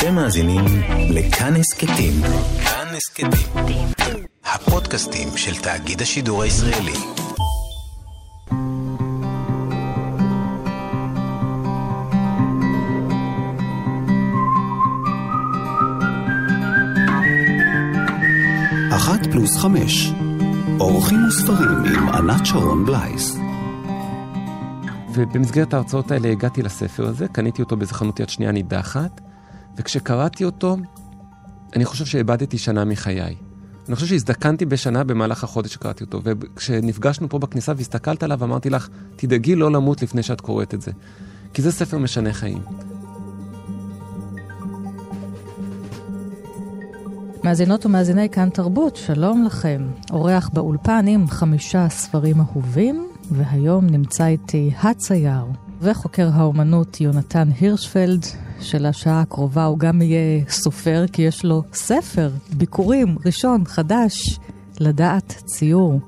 אתם מאזינים לכאן הסכתים. כאן הסכתים. הפודקאסטים של תאגיד השידור הישראלי. אחת פלוס חמש. אורחים וספרים עם ענת שרון בלייס. ובמסגרת ההרצאות האלה הגעתי לספר הזה, קניתי אותו באיזה חנות יד שנייה נידחת, וכשקראתי אותו, אני חושב שאיבדתי שנה מחיי. אני חושב שהזדקנתי בשנה במהלך החודש שקראתי אותו, וכשנפגשנו פה בכניסה והסתכלת עליו, אמרתי לך, תדאגי לא למות לפני שאת קוראת את זה. כי זה ספר משנה חיים. מאזינות ומאזיני כאן תרבות, שלום לכם. אורח באולפן עם חמישה ספרים אהובים, והיום נמצא איתי הצייר וחוקר האומנות יונתן הירשפלד, שלשעה הקרובה הוא גם יהיה סופר, כי יש לו ספר, ביכורים, ראשון, חדש, לדעת ציור.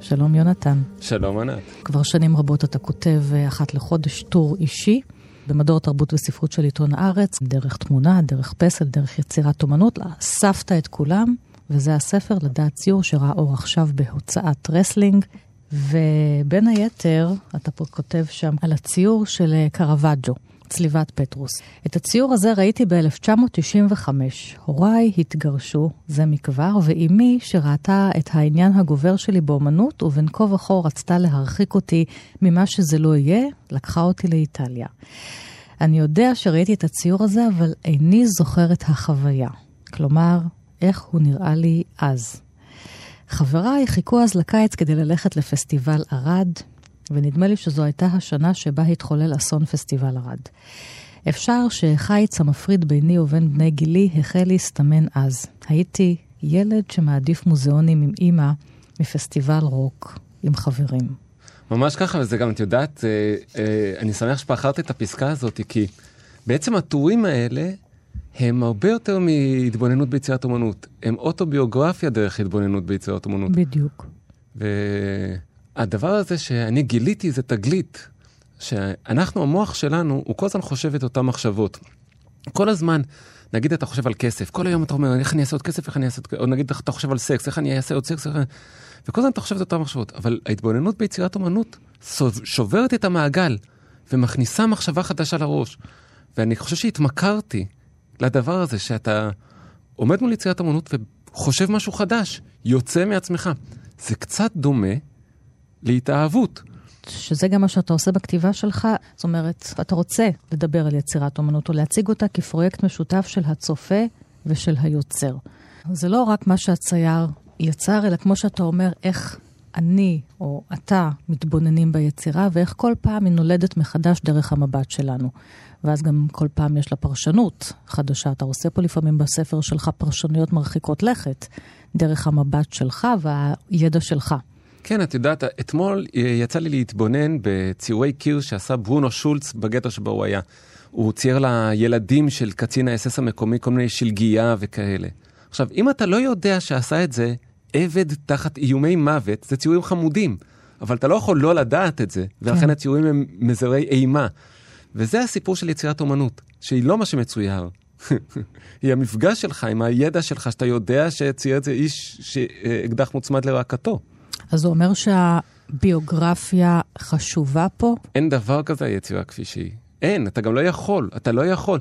שלום יונתן. שלום ענת. כבר שנים רבות אתה כותב אה, אחת לחודש טור אישי. במדור תרבות וספרות של עיתון הארץ, דרך תמונה, דרך פסל, דרך יצירת אומנות, אספת את כולם, וזה הספר לדעת ציור שראה אור עכשיו בהוצאת רסלינג. ובין היתר, אתה פה כותב שם על הציור של אה, קרוואג'ו, צליבת פטרוס. את הציור הזה ראיתי ב-1995. הוריי התגרשו זה מכבר, ואימי, שראתה את העניין הגובר שלי באומנות, ובין כה וכה רצתה להרחיק אותי ממה שזה לא יהיה, לקחה אותי לאיטליה. אני יודע שראיתי את הציור הזה, אבל איני זוכר את החוויה. כלומר, איך הוא נראה לי אז. חבריי חיכו אז לקיץ כדי ללכת לפסטיבל ערד, ונדמה לי שזו הייתה השנה שבה התחולל אסון פסטיבל ערד. אפשר שחיץ המפריד ביני ובין בני גילי החל להסתמן אז. הייתי ילד שמעדיף מוזיאונים עם אימא מפסטיבל רוק עם חברים. ממש ככה, וזה גם, את יודעת, אה, אה, אני שמח שבחרת את הפסקה הזאת, כי בעצם הטורים האלה הם הרבה יותר מהתבוננות ביצירת אומנות. הם אוטוביוגרפיה דרך התבוננות ביצירת אומנות. בדיוק. והדבר הזה שאני גיליתי זה תגלית, שאנחנו, המוח שלנו, הוא כל הזמן חושב את אותן מחשבות. כל הזמן, נגיד אתה חושב על כסף, כל היום אתה אומר, איך אני אעשה עוד כסף, איך אני אעשה עוד כסף, או נגיד אתה חושב על סקס, איך אני אעשה עוד סקס, איך... וכל הזמן אתה חושב את אותן מחשבות. אבל ההתבוננות ביצירת אומנות שוברת את המעגל ומכניסה מחשבה חדשה לראש. ואני חושב שהתמכרתי לדבר הזה, שאתה עומד מול יצירת אמנות וחושב משהו חדש, יוצא מעצמך. זה קצת דומה להתאהבות. שזה גם מה שאתה עושה בכתיבה שלך, זאת אומרת, אתה רוצה לדבר על יצירת אומנות או להציג אותה כפרויקט משותף של הצופה ושל היוצר. זה לא רק מה שהצייר יצר, אלא כמו שאתה אומר, איך אני או אתה מתבוננים ביצירה, ואיך כל פעם היא נולדת מחדש דרך המבט שלנו. ואז גם כל פעם יש לה פרשנות חדשה. אתה עושה פה לפעמים בספר שלך פרשנויות מרחיקות לכת, דרך המבט שלך והידע שלך. כן, את יודעת, אתמול יצא לי להתבונן בציורי קיר שעשה ברונו שולץ בגטו שבו הוא היה. הוא צייר לילדים של קצין האס.אס המקומי כל מיני שלגיה וכאלה. עכשיו, אם אתה לא יודע שעשה את זה עבד תחת איומי מוות, זה ציורים חמודים. אבל אתה לא יכול לא לדעת את זה, ולכן כן. הציורים הם מזרי אימה. וזה הסיפור של יצירת אומנות, שהיא לא מה שמצויר. היא המפגש שלך עם הידע שלך, שאתה יודע שצייר את זה איש שאקדח מוצמד לרעקתו. אז הוא אומר שהביוגרפיה חשובה פה? אין דבר כזה יצירה כפי שהיא. אין, אתה גם לא יכול, אתה לא יכול.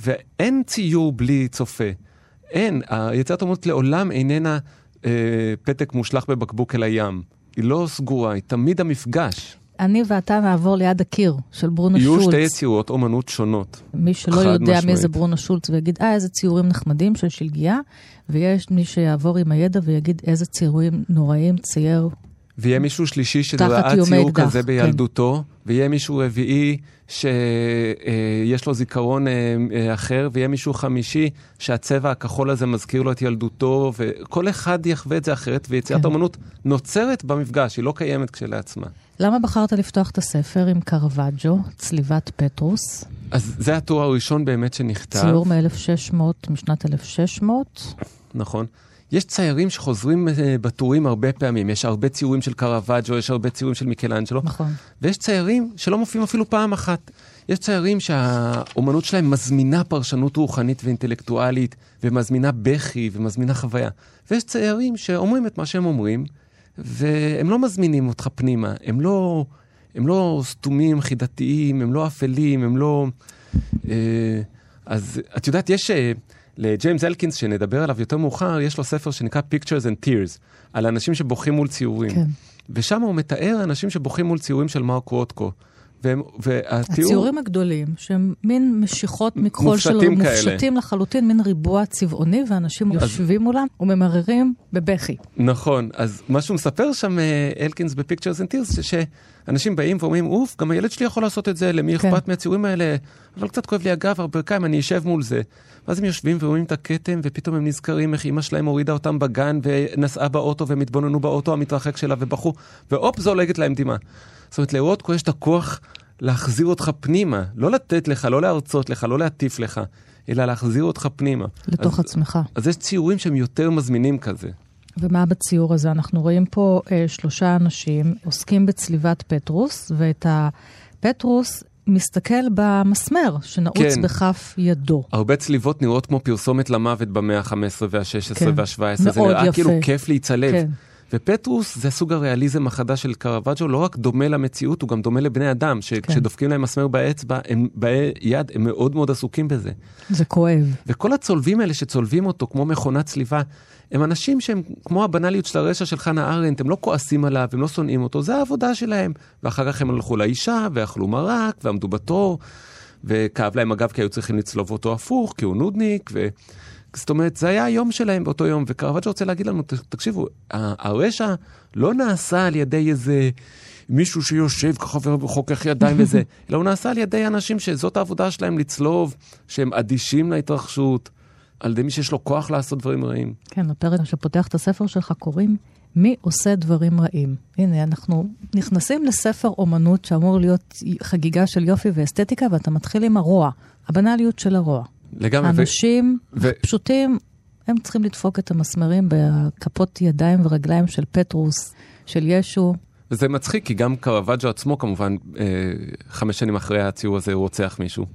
ואין ציור בלי צופה. אין, היצירת אומנות לעולם איננה אה, פתק מושלך בבקבוק אל הים. היא לא סגורה, היא תמיד המפגש. אני ואתה נעבור ליד הקיר של ברונו יהיו שולץ. יהיו שתי יצירות אומנות שונות. מי שלא יודע משמעית. מי זה ברונו שולץ ויגיד, אה, איזה ציורים נחמדים של שלגיה, ויש מי שיעבור עם הידע ויגיד, איזה ציורים נוראים צייר. ויהיה מישהו שלישי שראה ציור כזה כן. בילדותו, כן. ויהיה מישהו רביעי שיש לו זיכרון אה, אה, אחר, ויהיה מישהו חמישי שהצבע הכחול הזה מזכיר לו את ילדותו, וכל אחד יחווה את זה אחרת, ויציאת כן. אמנות נוצרת במפגש, היא לא קיימת כשלעצמה. למה בחרת לפתוח את הספר עם קרוואג'ו, צליבת פטרוס? אז זה הטור הראשון באמת שנכתב. ציור מ-1600, משנת 1600. נכון. יש ציירים שחוזרים אה, בטורים הרבה פעמים, יש הרבה ציורים של קרוואג'ו, יש הרבה ציורים של מיקלנג'לו. נכון. ויש ציירים שלא מופיעים אפילו פעם אחת. יש ציירים שהאומנות שלהם מזמינה פרשנות רוחנית ואינטלקטואלית, ומזמינה בכי ומזמינה חוויה. ויש ציירים שאומרים את מה שהם אומרים, והם לא מזמינים אותך פנימה, הם לא, הם לא סתומים, חידתיים, הם לא אפלים, הם לא... אה, אז את יודעת, יש אה, לג'יימס אלקינס, שנדבר עליו יותר מאוחר, יש לו ספר שנקרא Pictures and Tears, על אנשים שבוכים מול ציורים. כן. ושם הוא מתאר אנשים שבוכים מול ציורים של מרק רוטקו. והם, והתיאור... הציורים הגדולים, שהם מין משיכות מכחול של מופשטים כאלה. מופשטים לחלוטין, מין ריבוע צבעוני, ואנשים יושבים מולם וממררים בבכי. נכון, אז מה שהוא מספר שם, אה, אלקינס ב Pictures and Tears, שאנשים באים ואומרים, אוף, גם הילד שלי יכול לעשות את זה, למי כן. אכפת מהציורים האלה, אבל קצת כואב לי הגב, הברכיים, אני אשב מול זה. ואז הם יושבים ורואים את הכתם, ופתאום הם נזכרים איך אמא שלהם הורידה אותם בגן, ונסעה באוטו, והם התבוננו באוטו המתרחק שלה, ובכו, והופ, זולגת להם דמעה. זאת אומרת, לראות יש את הכוח להחזיר אותך פנימה, לא לתת לך, לא להרצות לך, לא להטיף לך, אלא להחזיר אותך פנימה. לתוך אז, עצמך. אז יש ציורים שהם יותר מזמינים כזה. ומה בציור הזה? אנחנו רואים פה אה, שלושה אנשים עוסקים בצליבת פטרוס, ואת הפטרוס מסתכל במסמר שנעוץ כן. בכף ידו. הרבה צליבות נראות כמו פרסומת למוות במאה ה-15 וה-16 כן. וה-17. זה נראה יפה. כאילו כיף להיצלב. כן. ופטרוס זה סוג הריאליזם החדש של קרוואג'ו, לא רק דומה למציאות, הוא גם דומה לבני אדם, שכשדופקים להם מסמר באצבע, הם ביד, הם מאוד מאוד עסוקים בזה. זה כואב. וכל הצולבים האלה שצולבים אותו כמו מכונת צליבה, הם אנשים שהם כמו הבנאליות של הרשע של חנה ארנדט, הם לא כועסים עליו, הם לא שונאים אותו, זה העבודה שלהם. ואחר כך הם הלכו לאישה, ואכלו מרק, ועמדו בתור, וכאב להם הגב כי היו צריכים לצלוב אותו הפוך, כי הוא נודניק, ו... זאת אומרת, זה היה היום שלהם באותו יום, וקרוואג'ו רוצה להגיד לנו, תקשיבו, הרשע לא נעשה על ידי איזה מישהו שיושב ככה וחוכך ידיים וזה, אלא הוא נעשה על ידי אנשים שזאת העבודה שלהם לצלוב, שהם אדישים להתרחשות, על ידי מי שיש לו כוח לעשות דברים רעים. כן, לפרק שפותח את הספר שלך קוראים מי עושה דברים רעים. הנה, אנחנו נכנסים לספר אומנות שאמור להיות חגיגה של יופי ואסתטיקה, ואתה מתחיל עם הרוע, הבנאליות של הרוע. לגמרי. האנשים ו- פשוטים, הם צריכים לדפוק את המסמרים בכפות ידיים ורגליים של פטרוס, של ישו. וזה מצחיק, כי גם קרוואג'ו עצמו, כמובן, אה, חמש שנים אחרי הציור הזה, הוא רוצח מישהו.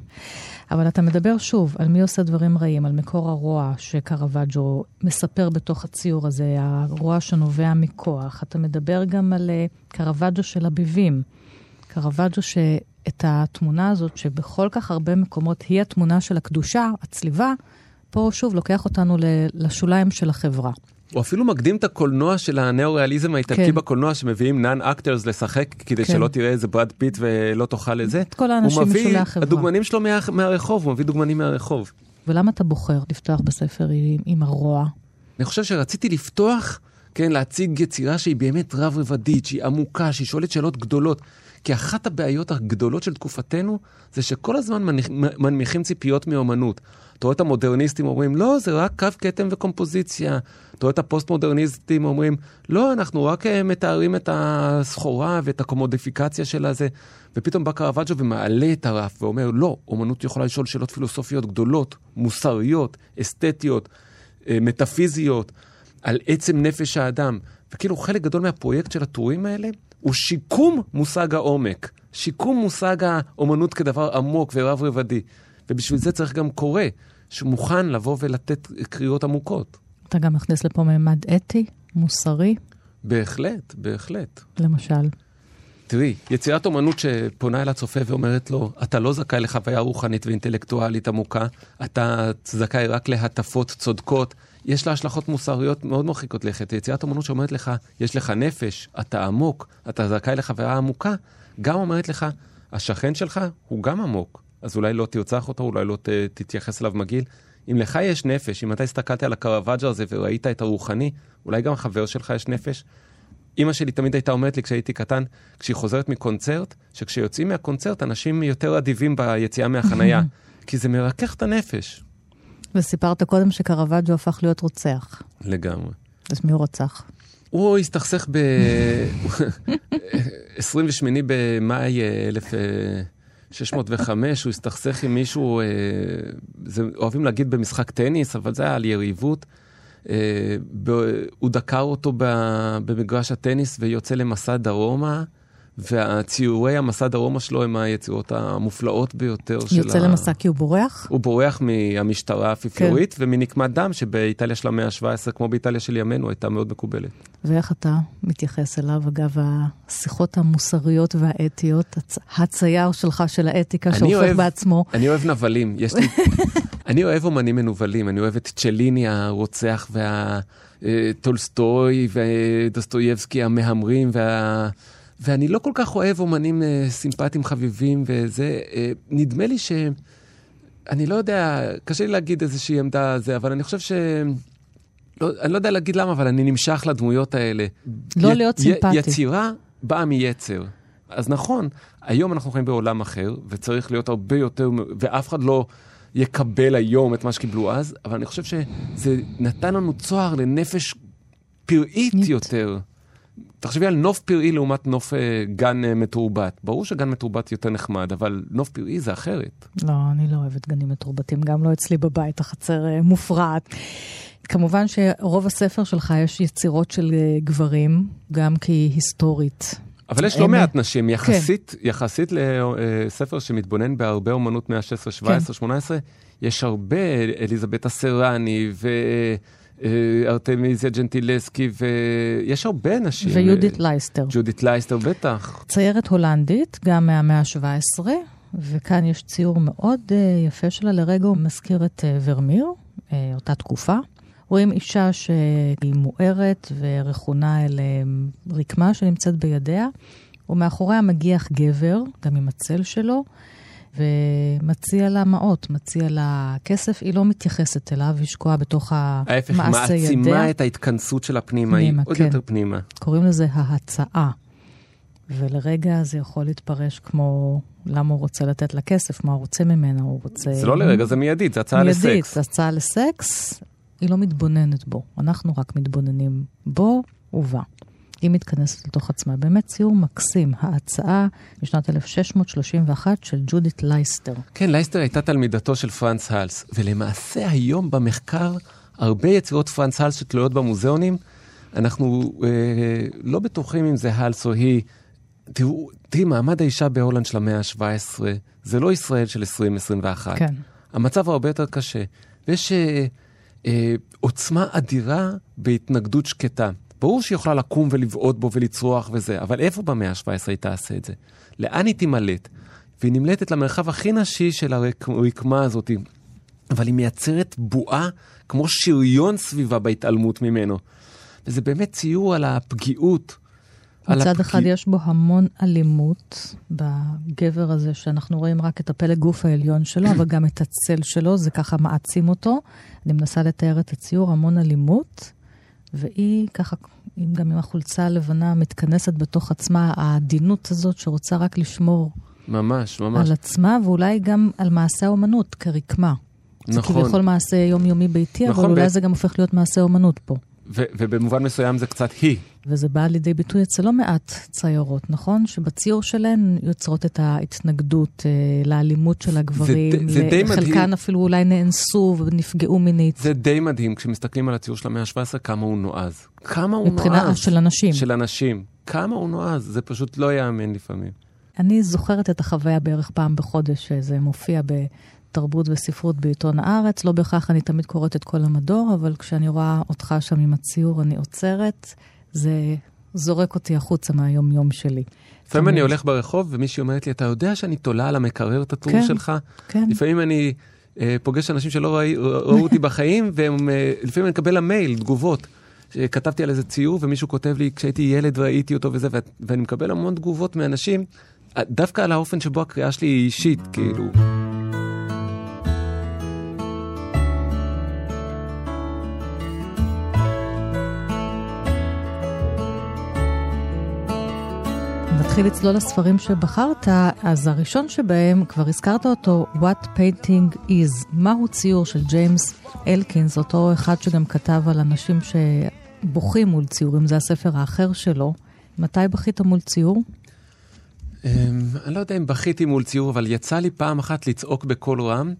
אבל אתה מדבר שוב על מי עושה דברים רעים, על מקור הרוע שקרוואג'ו מספר בתוך הציור הזה, הרוע שנובע מכוח. אתה מדבר גם על אה, קרוואג'ו של הביבים. קרוואג'ו שאת התמונה הזאת, שבכל כך הרבה מקומות היא התמונה של הקדושה, הצליבה, פה שוב לוקח אותנו לשוליים של החברה. הוא אפילו מקדים את הקולנוע של הנאו-ריאליזם האיטלקי כן. בקולנוע, שמביאים non actors לשחק, כדי כן. שלא תראה איזה ברד פיט ולא תאכל את זה. את כל האנשים הוא מביא, משולי החברה. הדוגמנים שלו מה, מהרחוב, הוא מביא דוגמנים מהרחוב. ולמה אתה בוחר לפתוח בספר עם, עם הרוע? אני חושב שרציתי לפתוח, כן, להציג יצירה שהיא באמת רב-רבדית, שהיא עמוקה, שהיא שואלת שאלות גדולות. כי אחת הבעיות הגדולות של תקופתנו, זה שכל הזמן מניח- מנמיכים ציפיות מאומנות. אתה רואה את המודרניסטים אומרים, לא, זה רק קו כתם וקומפוזיציה. אתה רואה את הפוסט-מודרניסטים אומרים, לא, אנחנו רק אה, מתארים את הסחורה ואת הקומודיפיקציה של הזה. ופתאום בא קרוואג'ו ומעלה את הרף ואומר, לא, אומנות יכולה לשאול שאלות פילוסופיות גדולות, מוסריות, אסתטיות, אה, מטאפיזיות, על עצם נפש האדם. וכאילו חלק גדול מהפרויקט של הטורים האלה הוא שיקום מושג העומק, שיקום מושג האומנות כדבר עמוק ורב-רבדי. ובשביל זה צריך גם קורא שמוכן לבוא ולתת קריאות עמוקות. אתה גם מכניס לפה ממד אתי, מוסרי, בהחלט, בהחלט. למשל. תראי, יצירת אומנות שפונה אל הצופה ואומרת לו, אתה לא זכאי לחוויה רוחנית ואינטלקטואלית עמוקה, אתה זכאי רק להטפות צודקות. יש לה השלכות מוסריות מאוד מרחיקות לכת. יצירת אומנות שאומרת לך, יש לך נפש, אתה עמוק, אתה זכאי לחוויה עמוקה, גם אומרת לך, השכן שלך הוא גם עמוק. אז אולי לא תרצח אותו, אולי לא ת, תתייחס אליו מגעיל. אם לך יש נפש, אם אתה הסתכלת על הקרוואג'ו הזה וראית את הרוחני, אולי גם חבר שלך יש נפש. אימא שלי תמיד הייתה אומרת לי כשהייתי קטן, כשהיא חוזרת מקונצרט, שכשיוצאים מהקונצרט אנשים יותר אדיבים ביציאה מהחנייה, כי זה מרכך את הנפש. וסיפרת קודם שקרוואג'ו הפך להיות רוצח. לגמרי. אז מי הוא רצח? הוא הסתכסך ב... 28 במאי אה, 1605, הוא הסתכסך עם מישהו, אה, זה, אוהבים להגיד במשחק טניס, אבל זה היה על יריבות. אה, הוא דקר אותו במגרש הטניס ויוצא למסע דרומה, והציורי המסע דרומה שלו הם היצירות המופלאות ביותר של ה... יוצא למסע כי הוא בורח? הוא בורח מהמשטרה האפיפיורית כן. ומנקמת דם שבאיטליה של המאה ה-17, כמו באיטליה של ימינו, הייתה מאוד מקובלת. ואיך אתה מתייחס אליו, אגב, השיחות המוסריות והאתיות, הצ... הצייר שלך של האתיקה שהופך אוהב, בעצמו? אני אוהב נבלים, יש לי... אני אוהב אומנים מנוולים, אני אוהב את צ'ליני הרוצח וה... טולסטוי ודוסטויבסקי המהמרים וה... ואני לא כל כך אוהב אומנים אה, סימפטיים חביבים וזה, אה, נדמה לי ש... אני לא יודע, קשה לי להגיד איזושהי עמדה זה, אבל אני חושב ש... לא, אני לא יודע להגיד למה, אבל אני נמשך לדמויות האלה. לא י- להיות סימפטי. יצירה באה מיצר. אז נכון, היום אנחנו חיים בעולם אחר, וצריך להיות הרבה יותר, ואף אחד לא יקבל היום את מה שקיבלו אז, אבל אני חושב שזה נתן לנו צוהר לנפש פראית יותר. תחשבי על נוף פראי לעומת נוף אה, גן אה, מתורבת. ברור שגן מתורבת יותר נחמד, אבל נוף פראי זה אחרת. לא, אני לא אוהבת גנים מתורבתים, גם לא אצלי בבית, החצר אה, מופרעת. כמובן שרוב הספר שלך יש יצירות של אה, גברים, גם כי היא היסטורית. אבל יש לא מעט נשים, יחסית, כן. יחסית לספר שמתבונן בהרבה אומנות מאה 16, 17, כן. 18, יש הרבה, אליזבת אסרני ו... ארתמיזיה ג'נטילסקי, ויש הרבה נשים. ויהודית לייסטר. ג'ודית לייסטר, בטח. ציירת הולנדית, גם מהמאה ה-17, וכאן יש ציור מאוד uh, יפה שלה, לרגע הוא מזכיר את ורמיר, אותה תקופה. רואים אישה שהיא מוארת ורכונה אל רקמה שנמצאת בידיה, ומאחוריה מגיח גבר, גם עם הצל שלו. ומציע לה מעות, מציע לה כסף, היא לא מתייחסת אליו, היא שקועה בתוך המעשה ידיה. ההפך, מעצימה את ההתכנסות של הפנימה, פנימה, היא עוד כן. יותר פנימה. קוראים לזה ההצעה. ולרגע זה יכול להתפרש כמו למה הוא רוצה לתת לה כסף, מה הוא רוצה ממנה, הוא רוצה... זה לא לרגע, זה מיידית, זה הצעה מיידית, לסקס. מיידית, זה הצעה לסקס, היא לא מתבוננת בו. אנחנו רק מתבוננים בו ובה. היא מתכנסת לתוך עצמה. באמת ציור מקסים, ההצעה משנת 1631 של ג'ודית לייסטר. כן, לייסטר הייתה תלמידתו של פרנס האלס, ולמעשה היום במחקר, הרבה יצירות פרנס האלס שתלויות במוזיאונים, אנחנו אה, לא בטוחים אם זה האלס או היא. תראו, תראי, מעמד האישה בהולנד של המאה ה-17, זה לא ישראל של 2021. כן. המצב הרבה יותר קשה. ויש אה, אה, עוצמה אדירה בהתנגדות שקטה. ברור שהיא יכולה לקום ולבעוט בו ולצרוח וזה, אבל איפה במאה ה-17 היא תעשה את זה? לאן היא תימלט? והיא נמלטת למרחב הכי נשי של הרקמה הזאת, אבל היא מייצרת בועה כמו שריון סביבה בהתעלמות ממנו. וזה באמת ציור על הפגיעות. מצד הפג... אחד יש בו המון אלימות בגבר הזה, שאנחנו רואים רק את הפלג גוף העליון שלו, אבל גם את הצל שלו, זה ככה מעצים אותו. אני מנסה לתאר את הציור, המון אלימות. והיא ככה, גם עם החולצה הלבנה, מתכנסת בתוך עצמה, העדינות הזאת שרוצה רק לשמור. ממש, ממש. על עצמה, ואולי גם על מעשה האומנות כרקמה. נכון. זה כביכול מעשה יומיומי ביתי, נכון, אבל אולי ב... זה גם הופך להיות מעשה אומנות פה. ו- ובמובן מסוים זה קצת היא. וזה בא לידי ביטוי אצל לא מעט ציירות, נכון? שבציור שלהן יוצרות את ההתנגדות אה, לאלימות של הגברים. זה, זה די מדהים. חלקן אפילו אולי נאנסו ונפגעו מינית. זה די מדהים כשמסתכלים על הציור של המאה ה-17, כמה הוא נועז. כמה הוא מבחינה נועז. מבחינה של אנשים. של אנשים. כמה הוא נועז, זה פשוט לא ייאמן לפעמים. אני זוכרת את החוויה בערך פעם בחודש, שזה מופיע ב... תרבות וספרות בעיתון הארץ. לא בהכרח אני תמיד קוראת את כל המדור, אבל כשאני רואה אותך שם עם הציור, אני עוצרת. זה זורק אותי החוצה מהיום-יום שלי. לפעמים אני הולך ברחוב ומישהי אומרת לי, אתה יודע שאני תולה על המקרר את הטור כן, שלך? כן. לפעמים אני אה, פוגש אנשים שלא ראי, ראו אותי בחיים, ולפעמים אה, אני מקבל למייל תגובות. כתבתי על איזה ציור ומישהו כותב לי, כשהייתי ילד ראיתי אותו וזה, ואני מקבל המון תגובות מאנשים, דווקא על האופן שבו הקריאה שלי היא אישית, כאילו. נתחיל לצלול לספרים שבחרת, אז הראשון שבהם, כבר הזכרת אותו, What Painting Is, מהו ציור של ג'יימס אלקינס, אותו אחד שגם כתב על אנשים שבוכים מול ציורים, זה הספר האחר שלו. מתי בכית מול ציור? אמ, אני לא יודע אם בכיתי מול ציור, אבל יצא לי פעם אחת לצעוק בקול רם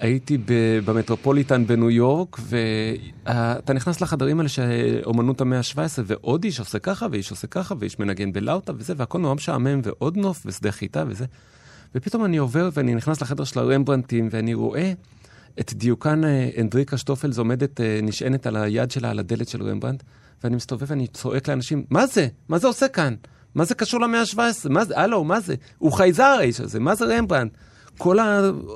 הייתי במטרופוליטן בניו יורק, ואתה נכנס לחדרים האלה של אומנות המאה ה-17, ועוד איש עושה ככה, ואיש עושה ככה, ואיש מנגן בלאוטה וזה, והכל נורא משעמם, ועוד נוף, ושדה חיטה וזה. ופתאום אני עובר ואני נכנס לחדר של הרמברנטים, ואני רואה את דיוקן אנדריקה שטופלס עומדת, נשענת על היד שלה על הדלת של רמברנט, ואני מסתובב ואני צועק לאנשים, מה זה? מה זה עושה כאן? מה זה קשור למאה ה-17? מה זה? הלו, מה זה? הוא חייזר האיש הזה, מה זה רמברנט? כל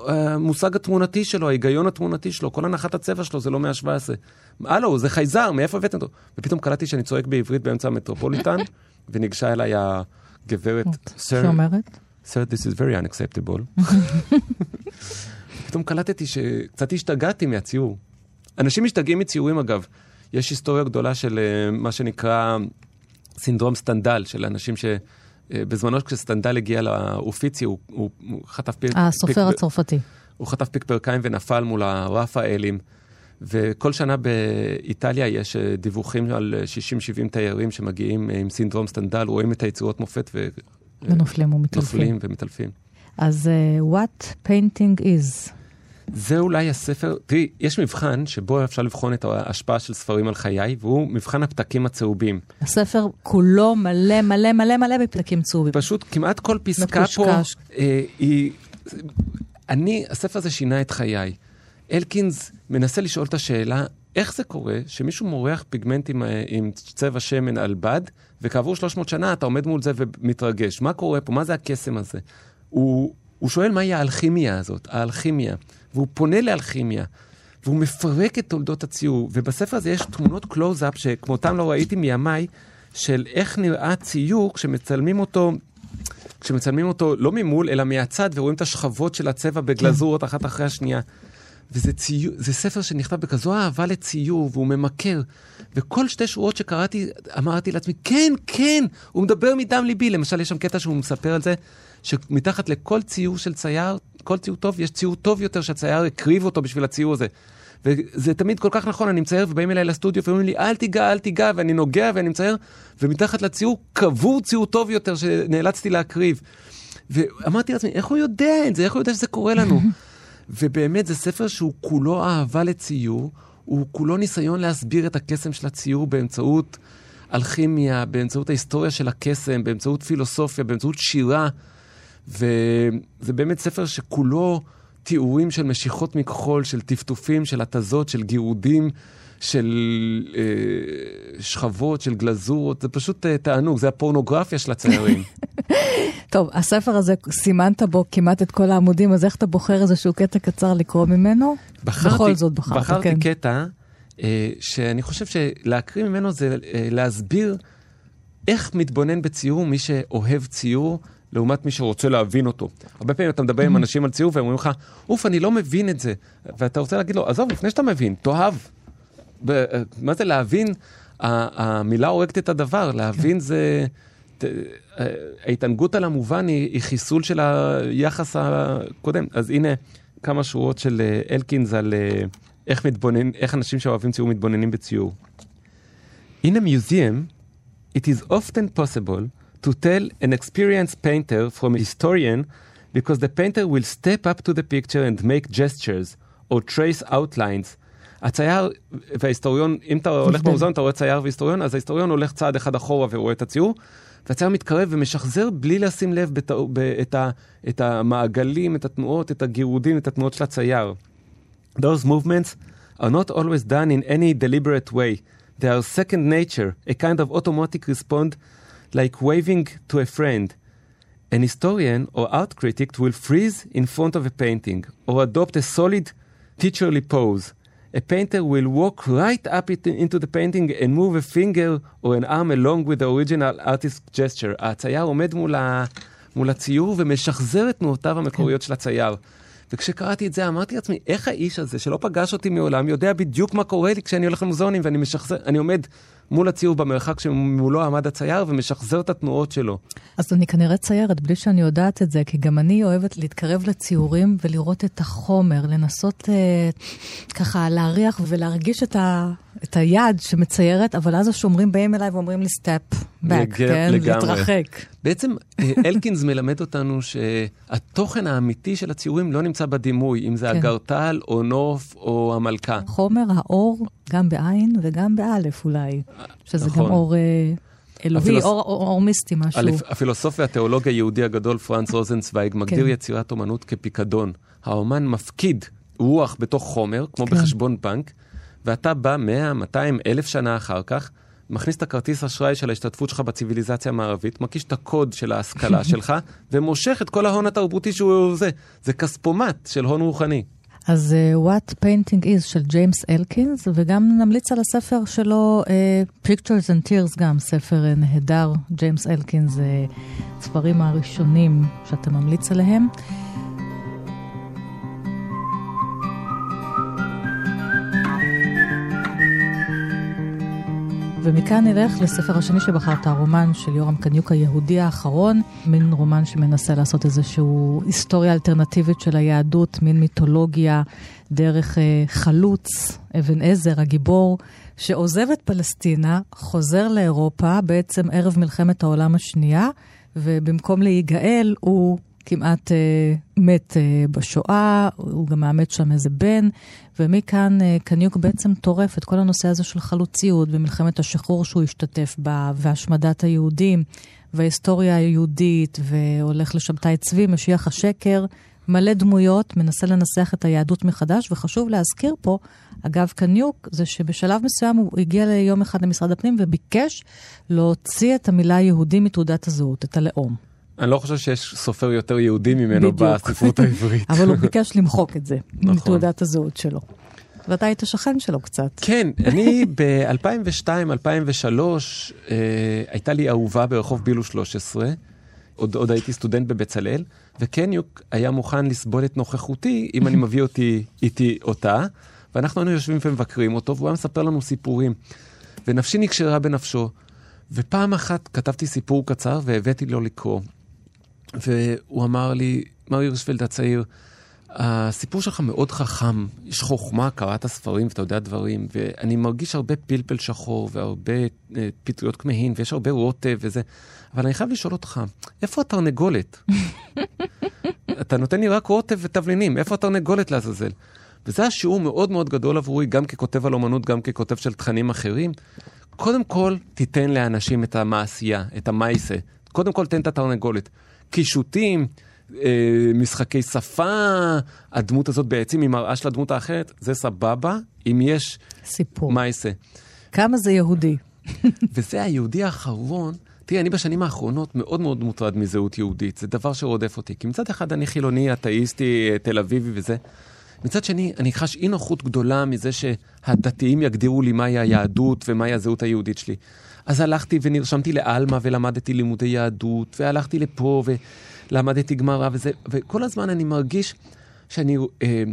המושג התמונתי שלו, ההיגיון התמונתי שלו, כל הנחת הצבע שלו זה לא מאה ה-17. הלו, זה חייזר, מאיפה הבאתם אותו? ופתאום קלטתי שאני צועק בעברית באמצע המטרופוליטן, וניגשה אליי הגברת, שאומרת? Sir, this is very unacceptable. פתאום קלטתי שקצת השתגעתי מהציור. אנשים משתגעים מציורים אגב. יש היסטוריה גדולה של אה, מה שנקרא סינדרום סטנדל, של אנשים ש... אה, בזמנו כשסטנדל הגיע לאופיצי, הוא, הוא, הוא חטף פיק... הסופר פיק, הצרפתי. הוא חטף פיק פרקיים ונפל מול הרפאלים. וכל שנה באיטליה יש uh, דיווחים על 60-70 תיירים שמגיעים עם סינדרום סטנדל, רואים את היצירות מופת ו... ונופלים ומתעלפים. נופלים ומתעלפים. אז uh, what painting is? זה אולי הספר, תראי, יש מבחן שבו אפשר לבחון את ההשפעה של ספרים על חיי, והוא מבחן הפתקים הצהובים. הספר כולו מלא מלא מלא מלא בפתקים צהובים. פשוט כמעט כל פסקה מקושקש. פה אה, היא... אני, הספר הזה שינה את חיי. אלקינס מנסה לשאול את השאלה, איך זה קורה שמישהו מורח פיגמנטים אה, עם צבע שמן על בד, וכעבור 300 שנה אתה עומד מול זה ומתרגש. מה קורה פה? מה זה הקסם הזה? הוא, הוא שואל מהי האלכימיה הזאת, האלכימיה. והוא פונה לאלכימיה, והוא מפרק את תולדות הציור. ובספר הזה יש תמונות קלוז-אפ שכמותם לא ראיתי מימיי, של איך נראה ציור כשמצלמים אותו, כשמצלמים אותו לא ממול, אלא מהצד, ורואים את השכבות של הצבע בגלזורות כן. אחת אחרי השנייה. וזה ציור, זה ספר שנכתב בכזו אהבה לציור, והוא ממכר. וכל שתי שורות שקראתי, אמרתי לעצמי, כן, כן, הוא מדבר מדם ליבי. למשל, יש שם קטע שהוא מספר על זה, שמתחת לכל ציור של צייר, כל ציור טוב, יש ציור טוב יותר שהצייר הקריב אותו בשביל הציור הזה. וזה תמיד כל כך נכון, אני מצייר ובאים אליי לסטודיו ואומרים לי, אל תיגע, אל תיגע, ואני נוגע ואני מצייר, ומתחת לציור קבור ציור טוב יותר שנאלצתי להקריב. ואמרתי לעצמי, איך הוא יודע את זה? איך הוא יודע שזה קורה לנו? ובאמת, זה ספר שהוא כולו אהבה לציור, הוא כולו ניסיון להסביר את הקסם של הציור באמצעות אלכימיה, באמצעות ההיסטוריה של הקסם, באמצעות פילוסופיה, באמצעות שירה. וזה באמת ספר שכולו תיאורים של משיכות מכחול, של טפטופים, של התזות, של גירודים, של אה, שכבות, של גלזורות, זה פשוט אה, תענוג, זה הפורנוגרפיה של הציירים. טוב, הספר הזה, סימנת בו כמעט את כל העמודים, אז איך אתה בוחר איזשהו קטע קצר לקרוא ממנו? בחרתי, בכל זאת בחרת, בחרתי כן. קטע אה, שאני חושב שלהקריא ממנו זה אה, להסביר איך מתבונן בציור מי שאוהב ציור. לעומת מי שרוצה להבין אותו. הרבה פעמים אתה מדבר עם אנשים על ציור והם אומרים לך, אוף, אני לא מבין את זה. ואתה רוצה להגיד לו, עזוב, לפני שאתה מבין, תאהב. מה זה להבין? המילה הורגת את הדבר, להבין זה... ההתענגות על המובן היא, היא חיסול של היחס הקודם. אז הנה כמה שורות של אה, אלקינס על אה, איך מתבונן, איך אנשים שאוהבים ציור מתבוננים בציור. In a museum, it is often possible to tell an experienced painter from a historian because the painter will step up to the picture and make gestures or trace outlines. הצייר וההיסטוריון, אם אתה הולך במוזיאון, אתה רואה צייר והיסטוריון, אז ההיסטוריון הולך צעד אחד אחורה ורואה את הציור, והצייר מתקרב ומשחזר בלי לשים לב בת... את, ה... את המעגלים, את התנועות, את הגירודים, את התנועות של הצייר. Those movements are not always done in any deliberate way. They are second nature, a kind of automatic response like waving to a friend. An historian or art critic will freeze in front of a painting or adopt a solid teacherly pose. A painter will walk right up it, into the painting and move a finger or an arm along with the original artist's gesture. הצייר עומד מול, ה, מול הציור ומשחזר את תנועותיו המקוריות של הצייר. וכשקראתי את זה אמרתי לעצמי, איך האיש הזה שלא פגש אותי מעולם יודע בדיוק מה קורה לי כשאני הולך למוזיאונים ואני משחזר, אני עומד מול הציור במרחק שמולו עמד הצייר ומשחזר את התנועות שלו. אז אני כנראה ציירת בלי שאני יודעת את זה, כי גם אני אוהבת להתקרב לציורים ולראות את החומר, לנסות אה, ככה להריח ולהרגיש את, ה, את היד שמציירת, אבל אז השומרים באים אליי ואומרים לי step back, כן? לגמרי. להתרחק. בעצם אה, אלקינס מלמד אותנו שהתוכן האמיתי של הציורים לא נמצא בדימוי, אם זה כן. אגרטל או נוף או המלכה. חומר האור, גם בעין וגם באלף אולי, שזה נכון. גם אור... אה, אלוהי, הפילוס... אור, אור, אור מיסטי, משהו. הפילוסוף והתיאולוג היהודי הגדול פרנץ רוזנצוויג מגדיר כן. יצירת אומנות כפיקדון. האומן מפקיד רוח בתוך חומר, כמו כן. בחשבון בנק, ואתה בא 100, 200, אלף שנה אחר כך, מכניס את הכרטיס אשראי של ההשתתפות שלך בציוויליזציה המערבית, מקיש את הקוד של ההשכלה שלך, ומושך את כל ההון התרבותי שהוא זה. זה כספומט של הון רוחני. אז uh, What Painting Is של ג'יימס אלקינס, וגם נמליץ על הספר שלו, uh, Pictures and Tears, גם ספר uh, נהדר, ג'יימס אלקינס, ספרים הראשונים שאתה ממליץ עליהם. ומכאן נלך לספר השני שבחרת, הרומן של יורם קניוק היהודי האחרון, מין רומן שמנסה לעשות איזושהי היסטוריה אלטרנטיבית של היהדות, מין מיתולוגיה דרך אה, חלוץ, אבן עזר, הגיבור, שעוזב את פלסטינה, חוזר לאירופה בעצם ערב מלחמת העולם השנייה, ובמקום להיגאל הוא כמעט אה, מת אה, בשואה, הוא גם מאמץ שם איזה בן, ומכאן אה, קניוק בעצם טורף את כל הנושא הזה של חלוציות ומלחמת השחרור שהוא השתתף בה, והשמדת היהודים, וההיסטוריה היהודית, והולך לשבתאי צבי, משיח השקר, מלא דמויות, מנסה לנסח את היהדות מחדש, וחשוב להזכיר פה, אגב, קניוק, זה שבשלב מסוים הוא הגיע ליום אחד למשרד הפנים וביקש להוציא את המילה יהודי מתעודת הזהות, את הלאום. אני לא חושב שיש סופר יותר יהודי ממנו בספרות העברית. אבל הוא ביקש למחוק את זה נכון. מתעודת הזהות שלו. ואתה היית שכן שלו קצת. כן, אני ב-2002-2003, אה, הייתה לי אהובה ברחוב בילו 13, עוד, עוד הייתי סטודנט בבצלאל, וקניוק היה מוכן לסבול את נוכחותי אם אני מביא אותי איתי אותה, ואנחנו היינו יושבים ומבקרים אותו, והוא היה מספר לנו סיפורים. ונפשי נקשרה בנפשו, ופעם אחת כתבתי סיפור קצר והבאתי לו לקרוא. והוא אמר לי, מר הירשפלד הצעיר, הסיפור שלך מאוד חכם, יש חוכמה, קראת ספרים ואתה יודע דברים, ואני מרגיש הרבה פלפל שחור והרבה אה, פטריות כמהין, ויש הרבה רוטב וזה, אבל אני חייב לשאול אותך, איפה התרנגולת? אתה נותן לי רק רוטב ותבלינים, איפה התרנגולת לעזאזל? וזה היה שיעור מאוד מאוד גדול עבורי, גם ככותב על אומנות, גם ככותב של תכנים אחרים. קודם כל, תיתן לאנשים את המעשייה, את המייסה. קודם כל, תן את התרנגולת. קישוטים, אה, משחקי שפה, הדמות הזאת בעצם היא מראה של הדמות האחרת, זה סבבה, אם יש סיפור. מייסה. כמה זה יהודי. וזה היהודי האחרון. תראי, אני בשנים האחרונות מאוד מאוד מוטרד מזהות יהודית, זה דבר שרודף אותי. כי מצד אחד אני חילוני, אתאיסטי, תל אביבי וזה. מצד שני, אני חש אי נוחות גדולה מזה שהדתיים יגדירו לי מהי היהדות ומהי הזהות היהודית שלי. אז הלכתי ונרשמתי לעלמה ולמדתי לימודי יהדות, והלכתי לפה ולמדתי גמרא וזה, וכל הזמן אני מרגיש שאני, אה, אה,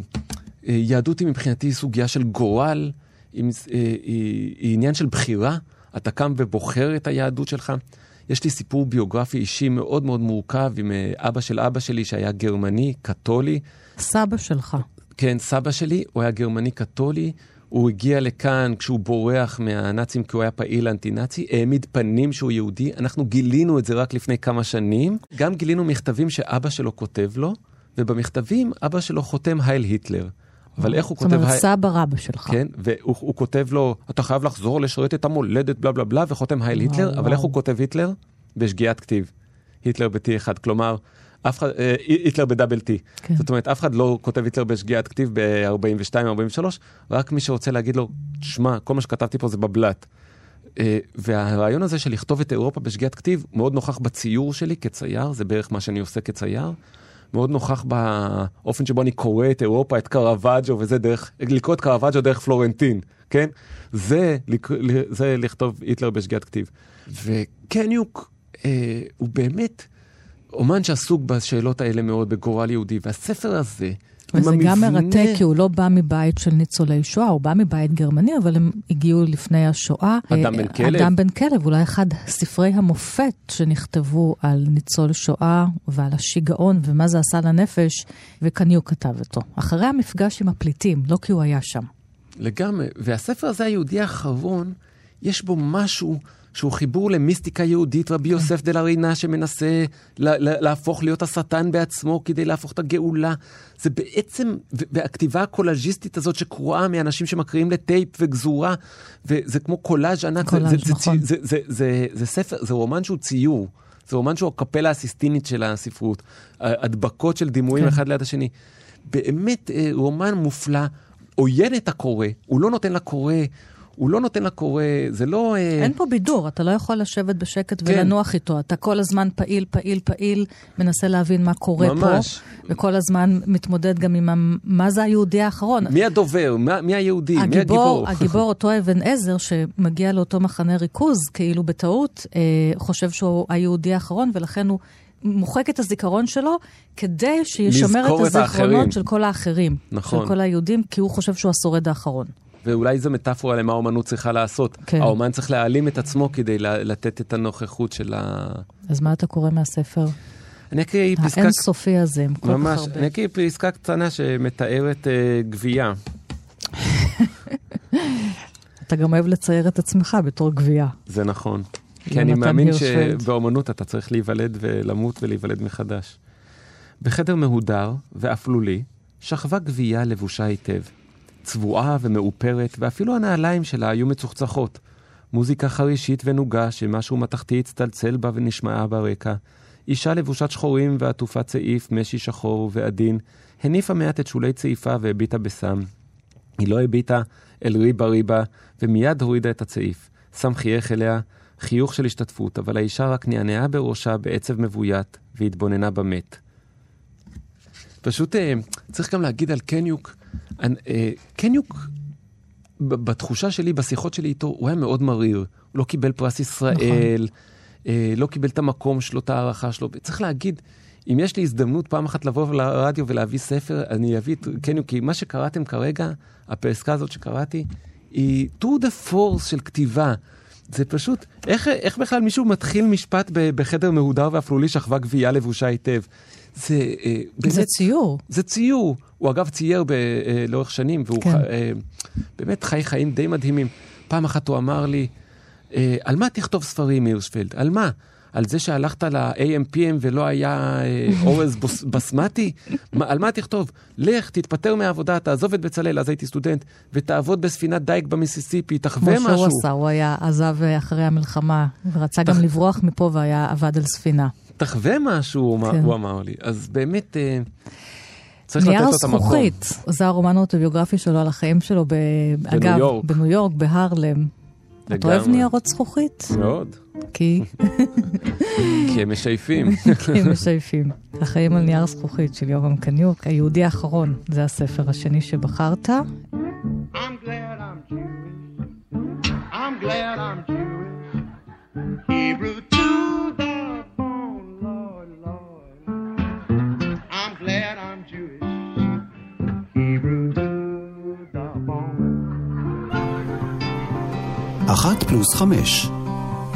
יהדות היא מבחינתי סוגיה של גורל, היא, אה, היא, היא עניין של בחירה, אתה קם ובוחר את היהדות שלך. יש לי סיפור ביוגרפי אישי מאוד מאוד מורכב עם אה, אבא של אבא שלי שהיה גרמני, קתולי. סבא שלך. כן, סבא שלי, הוא היה גרמני קתולי, הוא הגיע לכאן כשהוא בורח מהנאצים כי הוא היה פעיל אנטי-נאצי, העמיד פנים שהוא יהודי. אנחנו גילינו את זה רק לפני כמה שנים. גם גילינו מכתבים שאבא שלו כותב לו, ובמכתבים אבא שלו חותם הייל היטלר. אבל איך הוא כותב... זאת אומרת, סבא רבא שלך. כן, והוא כותב לו, אתה חייב לחזור לשרת את המולדת, בלה בלה בלה, וחותם הייל היטלר, אבל איך הוא כותב היטלר? בשגיאת כתיב. היטלר ב-T1, כלומר, אף אחד, אה, היטלר בדאבל טי. כן. זאת אומרת, אף אחד לא כותב היטלר בשגיאת כתיב ב-42-43, רק מי שרוצה להגיד לו, שמע, כל מה שכתבתי פה זה בבלת. אה, והרעיון הזה של לכתוב את אירופה בשגיאת כתיב מאוד נוכח בציור שלי כצייר, זה בערך מה שאני עושה כצייר. מאוד נוכח באופן שבו אני קורא את אירופה, את קרוואג'ו וזה דרך, לקרוא את קרוואג'ו דרך פלורנטין, כן? זה, זה לכתוב היטלר בשגיאת כתיב. וקניוק אה, הוא באמת אומן שעסוק בשאלות האלה מאוד בגורל יהודי, והספר הזה, וזה גם מרתק, כי הוא לא בא מבית של ניצולי שואה, הוא בא מבית גרמני, אבל הם הגיעו לפני השואה. אדם בן כלב. אדם בן כלב, אולי אחד ספרי המופת שנכתבו על ניצול שואה ועל השיגעון ומה זה עשה לנפש, וקניוק כתב אותו. אחרי המפגש עם הפליטים, לא כי הוא היה שם. לגמרי. והספר הזה, היהודי האחרון, יש בו משהו שהוא חיבור למיסטיקה יהודית, רבי יוסף דה לרינה שמנסה להפוך להיות השטן בעצמו כדי להפוך את הגאולה. זה בעצם, והכתיבה הקולאז'יסטית הזאת שקרואה מאנשים שמקריאים לטייפ וגזורה, וזה כמו קולאז' ענק, קולאז', זה, זה, נכון. זה, זה, זה, זה ספר, זה רומן שהוא ציור. זה רומן שהוא הקפלה הסיסטינית של הספרות, הדבקות של דימויים כן. אחד ליד השני. באמת אה, רומן מופלא, עוין את הקורא, הוא לא נותן לקורא, הוא לא נותן לקורא, זה לא... אה, אין פה בידור, אתה לא יכול לשבת בשקט כן. ולנוח איתו. אתה כל הזמן פעיל, פעיל, פעיל, מנסה להבין מה קורה ממש. פה, וכל הזמן מתמודד גם עם ה- מה זה היהודי האחרון. מי הדובר? מה- מי היהודי? מי הגיבור, הגיבור? הגיבור, אותו אבן עזר, שמגיע לאותו מחנה ריכוז, כאילו בטעות, אה, חושב שהוא היהודי האחרון, ולכן הוא מוחק את הזיכרון שלו, כדי שישמר את את האחרים. הזיכרונות של כל האחרים. נכון. של כל היהודים, כי הוא חושב שהוא השורד האחרון. ואולי זו מטאפורה למה האומנות צריכה לעשות. כן. האומן צריך להעלים את עצמו כדי לתת את הנוכחות של ה... אז מה אתה קורא מהספר אני אקריא פסקה... האינסופי הזה, עם כל כך ממש, הרבה? אני אקריא פסקה קטנה שמתארת אה, גבייה. אתה גם אוהב לצייר את עצמך בתור גבייה. זה נכון. כי אני מאמין. שבאומנות אתה צריך להיוולד ולמות ולהיוולד מחדש. בחדר מהודר ואפלולי שכבה גבייה לבושה היטב. צבועה ומאופרת, ואפילו הנעליים שלה היו מצוחצחות. מוזיקה חרישית ונוגה שמשהו מתכתי הצטלצל בה ונשמעה ברקע. אישה לבושת שחורים ועטופת צעיף, משי שחור ועדין, הניפה מעט את שולי צעיפה והביטה בסם. היא לא הביטה אל ריבה ריבה, ומיד הורידה את הצעיף. סם חייך אליה, חיוך של השתתפות, אבל האישה רק נענעה בראשה בעצב מבוית, והתבוננה במת. פשוט אה, צריך גם להגיד על קניוק, אני- אה, קניוק, בתחושה שלי, בשיחות שלי איתו, הוא היה מאוד מריר. הוא לא קיבל פרס ישראל, אה, לא קיבל את המקום שלו, את ההערכה שלו. צריך להגיד, אם יש לי הזדמנות פעם אחת לבוא לרדיו ולהביא ספר, אני אביא את קניוק, כי מה שקראתם כרגע, הפסקה הזאת שקראתי, היא טור דה פורס של כתיבה. זה פשוט, איך, איך בכלל מישהו מתחיל משפט בחדר מהודר ואפלולי שכבה גבייה לבושה היטב? זה אה, באמת... זה ציור. זה ציור. הוא אגב צייר ב, אה, לאורך שנים, והוא כן. ח, אה, באמת חי חיים די מדהימים. פעם אחת הוא אמר לי, אה, על מה תכתוב ספרים, הירשפלד? על מה? על זה שהלכת ל-AMPM ולא היה אה, אורז בסמטי? על מה תכתוב? לך, תתפטר מהעבודה, תעזוב את בצלאל, אז הייתי סטודנט, ותעבוד בספינת דייג במיסיסיפי, תחווה כמו משהו. שהוא עשה, הוא היה, עזב אחרי המלחמה, ורצה גם לברוח מפה והיה עבד על ספינה. תחווה משהו, כן. הוא אמר לי. אז באמת, אה, צריך לתת נייר לו את המקום. זכוכית, זה הרומן האוטוביוגרפי שלו על החיים שלו, ב... אגב, יורק. בניו יורק, בהרלם. לגמרי. אוהב ניירות זכוכית? מאוד, כי כי הם משייפים. כי הם משייפים. החיים על נייר זכוכית של יורם קניוק, היהודי האחרון, זה הספר השני שבחרת. אחת פלוס חמש.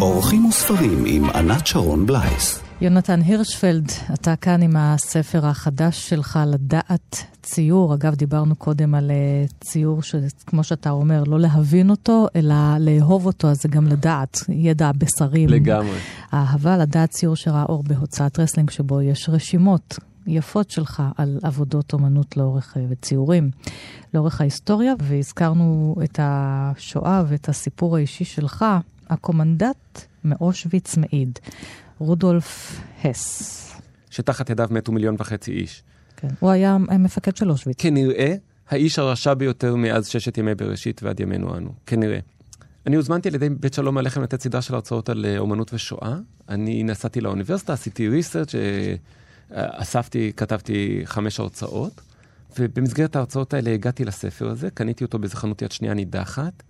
אורחים וספרים עם ענת שרון בלייס. יונתן הירשפלד, אתה כאן עם הספר החדש שלך, לדעת ציור. אגב, דיברנו קודם על אה, ציור שכמו שאתה אומר, לא להבין אותו, אלא לאהוב אותו, אז זה גם לדעת, ידע בשרים. לגמרי. האהבה לדעת ציור שראה אור בהוצאת רסלינג, שבו יש רשימות יפות שלך על עבודות אומנות לאורך, אה, וציורים לאורך ההיסטוריה, והזכרנו את השואה ואת הסיפור האישי שלך, הקומנדט מאושוויץ מעיד, רודולף הס. שתחת ידיו מתו מיליון וחצי איש. כן. הוא היה מפקד של אושוויץ. כנראה האיש הרשע ביותר מאז ששת ימי בראשית ועד ימינו אנו. כנראה. אני הוזמנתי על ידי בית שלום הלחם לתת סדרה של הרצאות על אה, אומנות ושואה. אני נסעתי לאוניברסיטה, עשיתי ריסרצ', אספתי, כתבתי חמש הרצאות, ובמסגרת ההרצאות האלה הגעתי לספר הזה, קניתי אותו באיזה חנות יד שנייה נידחת,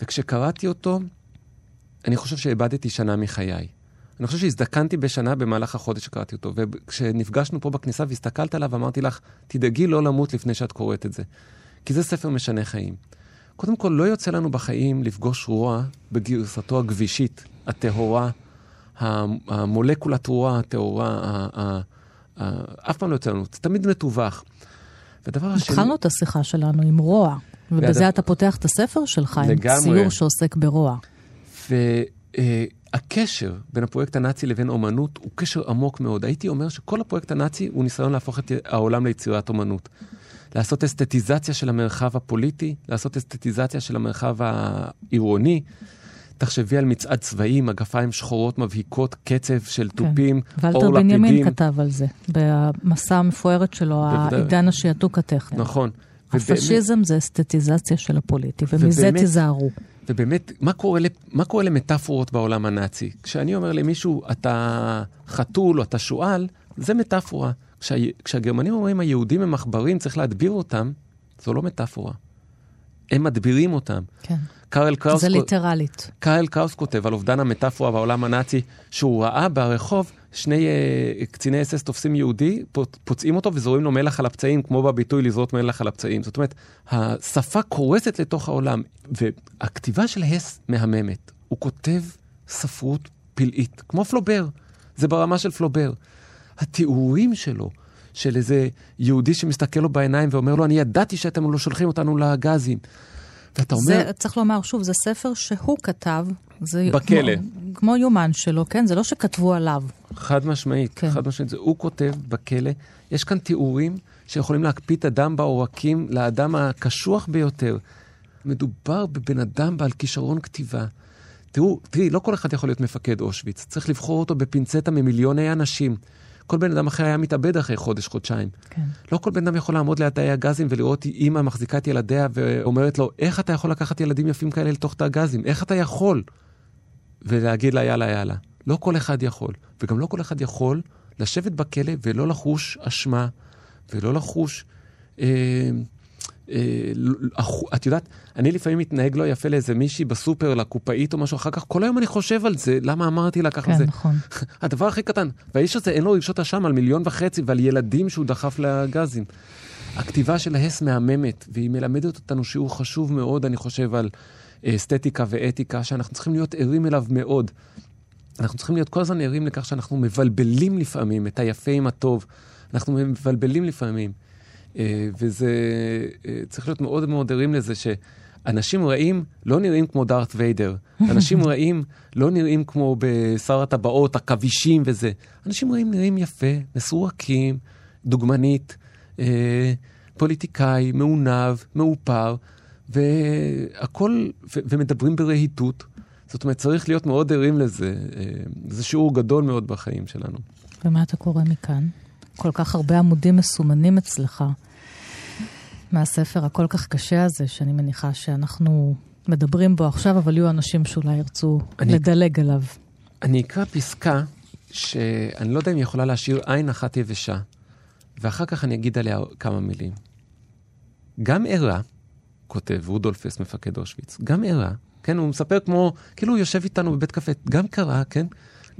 וכשקראתי אותו, אני חושב שאיבדתי שנה מחיי. אני חושב שהזדקנתי בשנה במהלך החודש שקראתי אותו, וכשנפגשנו פה בכניסה והסתכלת עליו, אמרתי לך, תדאגי לא למות לפני שאת קוראת את זה. כי זה ספר משנה חיים. קודם כל, לא יוצא לנו בחיים לפגוש רוע בגרסתו הגבישית, הטהורה, המולקולת רוע הטהורה, אף פעם לא יוצא לנו, זה תמיד מתווך. ודבר השני... התחלנו את השיחה שלנו עם רוע. ובזה והד- אתה פותח את הספר שלך, עם. ציור שעוסק ברוע. והקשר בין הפרויקט הנאצי לבין אומנות הוא קשר עמוק מאוד. הייתי אומר שכל הפרויקט הנאצי הוא ניסיון להפוך את העולם ליצירת אומנות. לעשות אסתטיזציה של המרחב הפוליטי, לעשות אסתטיזציה של המרחב העירוני. תחשבי על מצעד צבאי, מגפיים שחורות מבהיקות, קצב של תופים, כן. ולטר אור בנימין לפידים. כתב על זה, במסע המפוארת שלו. העידן השעתוק הטכני. נכון. ובאמת- הפשיזם זה אסתטיזציה של הפוליטי, ומזה ובאמת- תיזהרו. ובאמת, מה קורה, מה קורה למטאפורות בעולם הנאצי? כשאני אומר למישהו, אתה חתול או אתה שועל, זה מטאפורה. כשה, כשהגרמנים אומרים, היהודים הם עכברים, צריך להדביר אותם, זו לא מטאפורה. הם מדבירים אותם. כן. קארל קראוס, זה ליטרלית. קארל קראוס כותב על אובדן המטאפורה בעולם הנאצי, שהוא ראה ברחוב שני אה, קציני אס אס תופסים יהודי, פוצ- פוצעים אותו וזורים לו מלח על הפצעים, כמו בביטוי לזרות מלח על הפצעים. זאת אומרת, השפה קורסת לתוך העולם, והכתיבה של הס מהממת. הוא כותב ספרות פלאית, כמו פלובר. זה ברמה של פלובר. התיאורים שלו, של איזה יהודי שמסתכל לו בעיניים ואומר לו, אני ידעתי שאתם לא שולחים אותנו לגזים. ואתה אומר... זה, צריך לומר, שוב, זה ספר שהוא כתב. זה בכלא. כמו, כמו יומן שלו, כן? זה לא שכתבו עליו. חד משמעית. כן. חד משמעית. זה הוא כותב בכלא. יש כאן תיאורים שיכולים להקפיא את הדם בעורקים לאדם הקשוח ביותר. מדובר בבן אדם בעל כישרון כתיבה. תראו, תראי, לא כל אחד יכול להיות מפקד אושוויץ. צריך לבחור אותו בפינצטה ממיליוני אנשים. כל בן אדם אחר היה מתאבד אחרי חודש, חודשיים. כן. לא כל בן אדם יכול לעמוד ליד תאי הגזים ולראות אימא מחזיקה את ילדיה ואומרת לו, איך אתה יכול לקחת ילדים יפים כאלה לתוך תא הגזים? איך אתה יכול? ולהגיד לה, יאללה, יאללה. לא כל אחד יכול. וגם לא כל אחד יכול לשבת בכלא ולא לחוש אשמה, ולא לחוש... אה, את יודעת, אני לפעמים מתנהג לא יפה לאיזה מישהי בסופר, לקופאית או משהו, אחר כך כל היום אני חושב על זה, למה אמרתי לה ככה כן, זה. נכון. הדבר הכי קטן. והאיש הזה אין לו רגשות אשם על מיליון וחצי ועל ילדים שהוא דחף לגזים. הכתיבה של ההס מהממת, והיא מלמדת אותנו שיעור חשוב מאוד, אני חושב, על אה, אסתטיקה ואתיקה, שאנחנו צריכים להיות ערים אליו מאוד. אנחנו צריכים להיות כל הזמן ערים לכך שאנחנו מבלבלים לפעמים את היפה עם הטוב. אנחנו מבלבלים לפעמים. אה, וזה, אה, צריך להיות מאוד מאוד ערים לזה שאנשים רעים לא נראים כמו דארת ויידר. אנשים רעים לא נראים כמו בשר הטבעות, עכבישים וזה. אנשים רעים נראים יפה, מסורקים, דוגמנית, אה, פוליטיקאי, מעונב, מאופר, והכל, ו- ומדברים ברהיטות. זאת אומרת, צריך להיות מאוד ערים לזה. אה, זה שיעור גדול מאוד בחיים שלנו. ומה אתה קורא מכאן? כל כך הרבה עמודים מסומנים אצלך מהספר הכל כך קשה הזה, שאני מניחה שאנחנו מדברים בו עכשיו, אבל יהיו אנשים שאולי ירצו אני- לדלג עליו. אני אקרא פסקה שאני לא יודע אם היא יכולה להשאיר עין אחת יבשה, ואחר כך אני אגיד עליה כמה מילים. גם ערה, כותב רודולף אס, מפקד אושוויץ, גם ערה, כן, הוא מספר כמו, כאילו הוא יושב איתנו בבית קפה, גם קרה, כן,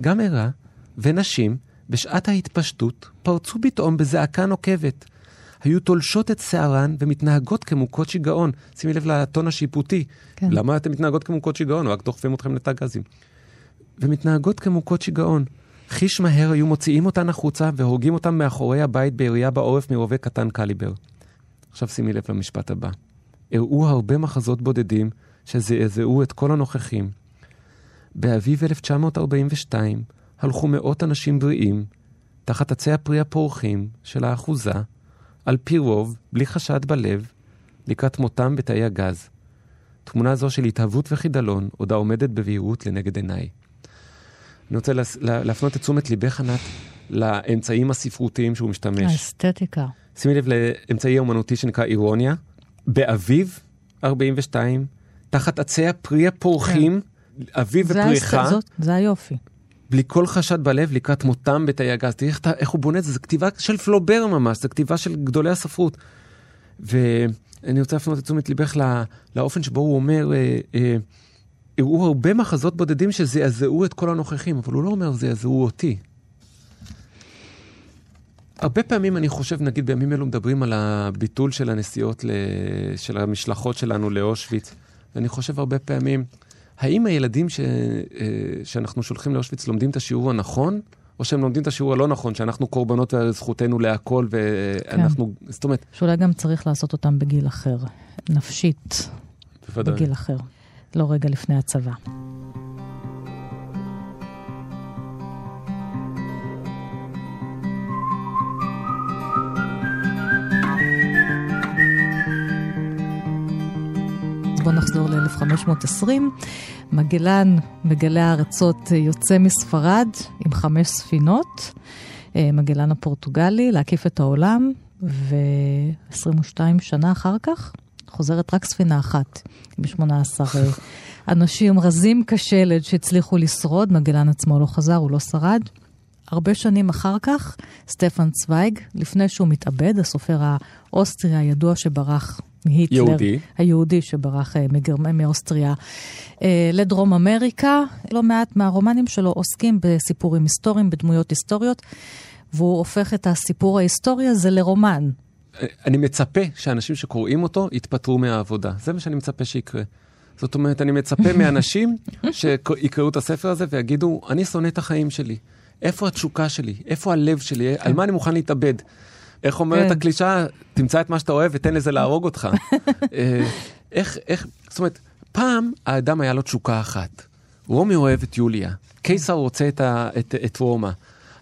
גם ערה, ונשים, בשעת ההתפשטות, פרצו פתאום בזעקה נוקבת. היו תולשות את שערן ומתנהגות כמוכות שיגעון. שימי לב לטון השיפוטי. כן. למה אתן מתנהגות כמוכות שיגעון? רק דוחפים אתכם לתא גזים. ומתנהגות כמוכות שיגעון. חיש מהר היו מוציאים אותן החוצה והורגים אותן מאחורי הבית בירייה בעורף מרובה קטן קליבר. עכשיו שימי לב למשפט הבא. הראו הרבה מחזות בודדים שזעזעו את כל הנוכחים. באביב 1942 הלכו מאות אנשים בריאים, תחת עצי הפרי הפורחים של האחוזה, על פי רוב, בלי חשד בלב, לקראת מותם בתאי הגז. תמונה זו של התהוות וחידלון עוד העומדת בבהירות לנגד עיניי. אני רוצה לה- להפנות את תשומת ליבך, ענת, לאמצעים הספרותיים שהוא משתמש. האסתטיקה. שימי לב לאמצעי האומנותי שנקרא אירוניה. באביב 42, תחת עצי הפרי הפורחים, אביב זה ופריחה, זאת- זה היופי. בלי כל חשד בלב, לקראת מותם בתאי הגז. תראי איך, איך הוא בונה את זה, זו כתיבה של פלובר ממש, זו כתיבה של גדולי הספרות. ואני רוצה להפנות את תשומת ליבך לא, לאופן שבו הוא אומר, אה, אה, הרבה מחזות בודדים שזעזעו את כל הנוכחים, אבל הוא לא אומר זעזעו אותי. הרבה פעמים אני חושב, נגיד בימים אלו מדברים על הביטול של הנסיעות. של המשלחות שלנו לאושוויץ, ואני חושב הרבה פעמים, האם הילדים ש... אה, שאנחנו שולחים לאושוויץ לומדים את השיעור הנכון, או שהם לומדים את השיעור הלא נכון, שאנחנו קורבנות וזכותנו להכל, ואנחנו, כן. זאת אומרת... שאולי גם צריך לעשות אותם בגיל אחר, נפשית, בוודאי. בגיל אחר, לא רגע לפני הצבא. בואו נחזור ל-1520. מגלן, מגלה הארצות, יוצא מספרד עם חמש ספינות. אה, מגלן הפורטוגלי, להקיף את העולם, ו-22 שנה אחר כך חוזרת רק ספינה אחת, עם 18 אה, אנשים רזים כשלד שהצליחו לשרוד, מגלן עצמו לא חזר, הוא לא שרד. הרבה שנים אחר כך, סטפן צוויג, לפני שהוא מתאבד, הסופר האוסטרי הידוע שברח מהיטלר, יהודי. היהודי שברח אה, מגרמניה, מאוסטריה, אה, לדרום אמריקה. לא מעט מהרומנים שלו עוסקים בסיפורים היסטוריים, בדמויות היסטוריות, והוא הופך את הסיפור ההיסטורי הזה לרומן. אני מצפה שאנשים שקוראים אותו יתפטרו מהעבודה. זה מה שאני מצפה שיקרה. זאת אומרת, אני מצפה מאנשים שיקראו את הספר הזה ויגידו, אני שונא את החיים שלי. איפה התשוקה שלי? איפה הלב שלי? על מה אני מוכן להתאבד? איך אומרת כן. הקלישה? תמצא את מה שאתה אוהב ותן לזה להרוג אותך. אה, איך, איך, זאת אומרת, פעם האדם היה לו תשוקה אחת. רומי אוהב את יוליה, קיסר רוצה את, ה, את, את רומא.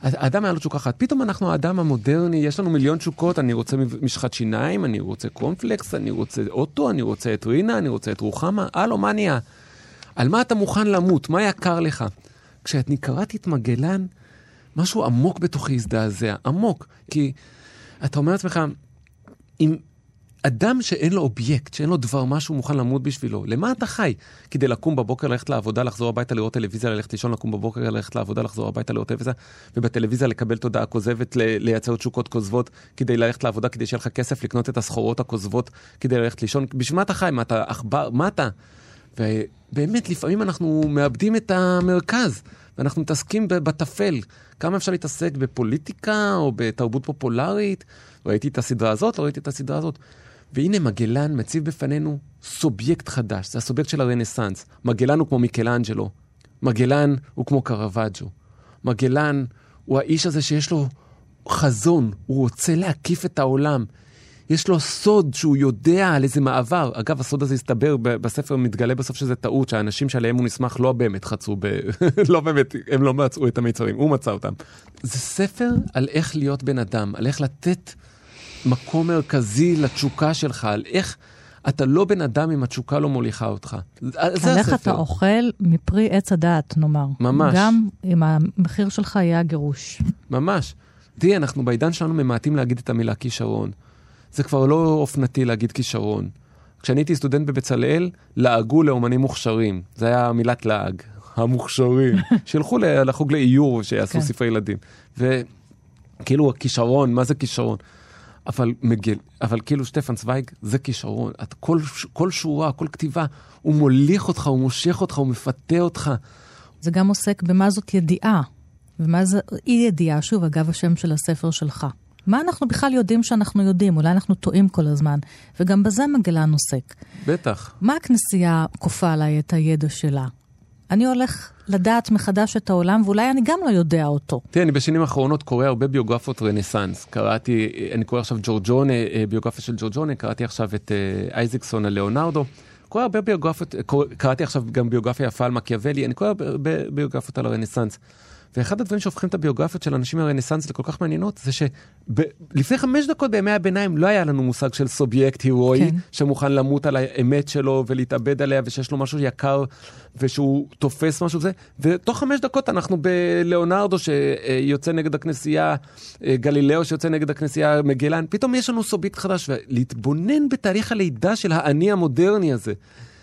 האדם היה לו תשוקה אחת. פתאום אנחנו האדם המודרני, יש לנו מיליון תשוקות, אני רוצה משחת שיניים, אני רוצה קורנפלקס, אני רוצה אוטו, אני רוצה את רינה, אני רוצה את רוחמה. הלו, מה נהיה? על מה אתה מוכן למות? מה יקר לך? כשאני קראתי את מגלן, משהו עמוק בתוכי הזדעזע, עמוק. כי אתה אומר לעצמך, אם אדם שאין לו אובייקט, שאין לו דבר, משהו מוכן למות בשבילו, למה אתה חי? כדי לקום בבוקר, ללכת לעבודה, לחזור הביתה, לראות טלוויזיה, ללכת לישון, לקום בבוקר, ללכת לעבודה, לחזור הביתה, לראות טלוויזיה, ובטלוויזיה לקבל תודעה כוזבת, לייצר תשוקות כוזבות, כדי ללכת לעבודה, כדי שיהיה לך כסף לקנות את הסחורות הכוזבות, כדי ללכת לישון. בשביל מה אתה חי? מה אתה עכבר? מה אתה? ובאמת, לפעמים אנחנו מאבדים את המרכז, ואנחנו מתעסקים בטפל. כמה אפשר להתעסק בפוליטיקה או בתרבות פופולרית? ראיתי את הסדרה הזאת, לא ראיתי את הסדרה הזאת. והנה מגלן מציב בפנינו סובייקט חדש, זה הסובייקט של הרנסאנס. מגלן הוא כמו מיקלאנג'לו, מגלן הוא כמו קרוואג'ו. מגלן הוא האיש הזה שיש לו חזון, הוא רוצה להקיף את העולם. יש לו סוד שהוא יודע על איזה מעבר. אגב, הסוד הזה הסתבר בספר, מתגלה בסוף שזה טעות, שהאנשים שעליהם הוא נסמך לא באמת חצו, ב... לא באמת, הם לא מצאו את המיצרים, הוא מצא אותם. זה ספר על איך להיות בן אדם, על איך לתת מקום מרכזי לתשוקה שלך, על איך אתה לא בן אדם אם התשוקה לא מוליכה אותך. זה על הספר. איך אתה אוכל מפרי עץ הדעת, נאמר. ממש. גם אם המחיר שלך יהיה הגירוש. ממש. תראי, אנחנו בעידן שלנו ממעטים להגיד את המילה כישרון. זה כבר לא אופנתי להגיד כישרון. כשאני הייתי סטודנט בבצלאל, לעגו לאומנים מוכשרים. זה היה מילת לעג. המוכשרים. שילכו לחוג לאיור שיעשו כן. ספרי ילדים. וכאילו הכישרון, מה זה כישרון? אבל, מגל, אבל כאילו שטפן צוויג זה כישרון. את כל, כל שורה, כל כתיבה, הוא מוליך אותך, הוא מושך אותך, הוא מפתה אותך. זה גם עוסק במה זאת ידיעה, ומה זה אי ידיעה, שוב, אגב השם של הספר שלך. מה אנחנו בכלל יודעים שאנחנו יודעים? אולי אנחנו טועים כל הזמן, וגם בזה מגלן עוסק. בטח. מה הכנסייה כופה עליי את הידע שלה? אני הולך לדעת מחדש את העולם, ואולי אני גם לא יודע אותו. תראה, אני בשנים האחרונות קורא הרבה ביוגרפיות רנסאנס. קראתי, אני קורא עכשיו ג'ורג'ונה, אה, ביוגרפיה של ג'ורג'ונה, קראתי עכשיו את אה, אייזקסון על ליאונרדו. קורא הרבה ביוגרפיות, אה, קראתי עכשיו גם ביוגרפיה יפה על מקיאוולי, אני קורא הרבה ביוגרפיות על הרנסאנס. ואחד הדברים שהופכים את הביוגרפיות של אנשים מהרנסאנס לכל כך מעניינות, זה שלפני חמש דקות בימי הביניים לא היה לנו מושג של סובייקט הירואי, כן. כן. שמוכן למות על האמת שלו ולהתאבד עליה, ושיש לו משהו יקר, ושהוא תופס משהו כזה, ותוך חמש דקות אנחנו בלאונרדו שיוצא נגד הכנסייה, אה, גלילאו שיוצא נגד הכנסייה, מגלן, פתאום יש לנו סובייקט חדש, ולהתבונן בתהליך הלידה של האני המודרני הזה.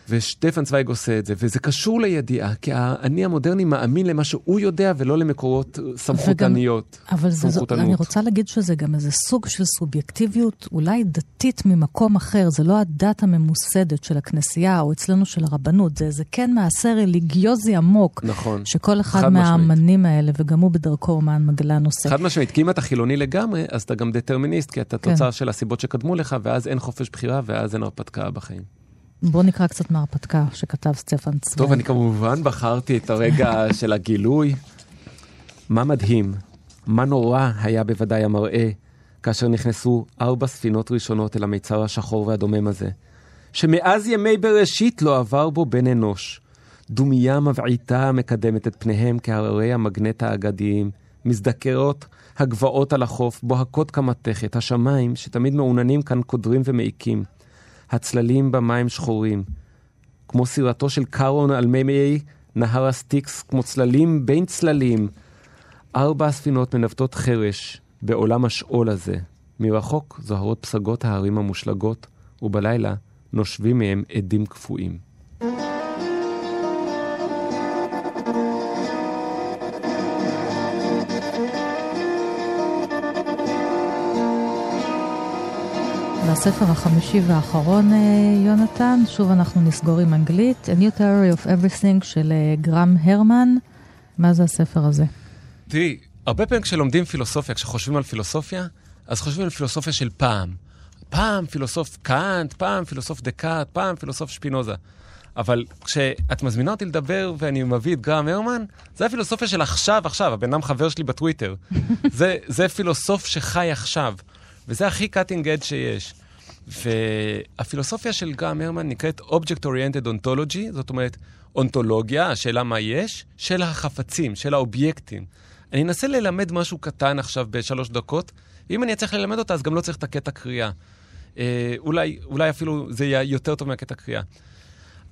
ושטפן צוויג עושה את זה, וזה קשור לידיעה, כי האני המודרני מאמין למה שהוא יודע ולא למקורות סמכותניות. אבל זה. אני רוצה להגיד שזה גם איזה סוג של סובייקטיביות, אולי דתית ממקום אחר, זה לא הדת הממוסדת של הכנסייה או אצלנו של הרבנות, זה איזה כן מעשה רליגיוזי עמוק, נכון. שכל אחד. מהאמנים האלה, וגם הוא בדרכו אומן מגלן עושה. חד משמעית, כי אם אתה חילוני לגמרי, אז אתה גם דטרמיניסט, כי אתה כן. תוצר של הסיבות שקדמו לך, ואז אין חופש בחירה, ואז אין הרפתקה בחיים. בואו נקרא קצת מההרפתקה שכתב סטפן צוויג. טוב, אני כמובן בחרתי את הרגע של הגילוי. מה מדהים, מה נורא היה בוודאי המראה כאשר נכנסו ארבע ספינות ראשונות אל המיצר השחור והדומם הזה, שמאז ימי בראשית לא עבר בו בן אנוש. דומייה מבעיטה המקדמת את פניהם כהררי המגנט האגדיים, מזדקרות הגבעות על החוף, בוהקות כמתכת, השמיים שתמיד מעוננים כאן קודרים ומעיקים. הצללים במים שחורים, כמו סירתו של קארון על מימי נהר הסטיקס, כמו צללים בין צללים. ארבע הספינות מנווטות חרש בעולם השאול הזה. מרחוק זוהרות פסגות ההרים המושלגות, ובלילה נושבים מהם עדים קפואים. והספר החמישי והאחרון, אה, יונתן, שוב אנחנו נסגור עם אנגלית, A New Theory of Everything של אה, גרם הרמן. מה זה הספר הזה? תראי, הרבה פעמים כשלומדים פילוסופיה, כשחושבים על פילוסופיה, אז חושבים על פילוסופיה של פעם. פעם פילוסוף קאנט, פעם פילוסוף דקארט, פעם פילוסוף שפינוזה. אבל כשאת מזמינה אותי לדבר ואני מביא את גרם הרמן, זה הפילוסופיה של עכשיו, עכשיו, הבן אדם חבר שלי בטוויטר. זה, זה פילוסוף שחי עכשיו, וזה הכי cutting edge שיש. והפילוסופיה של גרם הרמן נקראת Object Oriented Ontology, זאת אומרת, אונתולוגיה, השאלה מה יש, של החפצים, של האובייקטים. אני אנסה ללמד משהו קטן עכשיו בשלוש דקות. אם אני אצליח ללמד אותה, אז גם לא צריך את הקטע קריאה. אה, אולי, אולי אפילו זה יהיה יותר טוב מהקטע קריאה.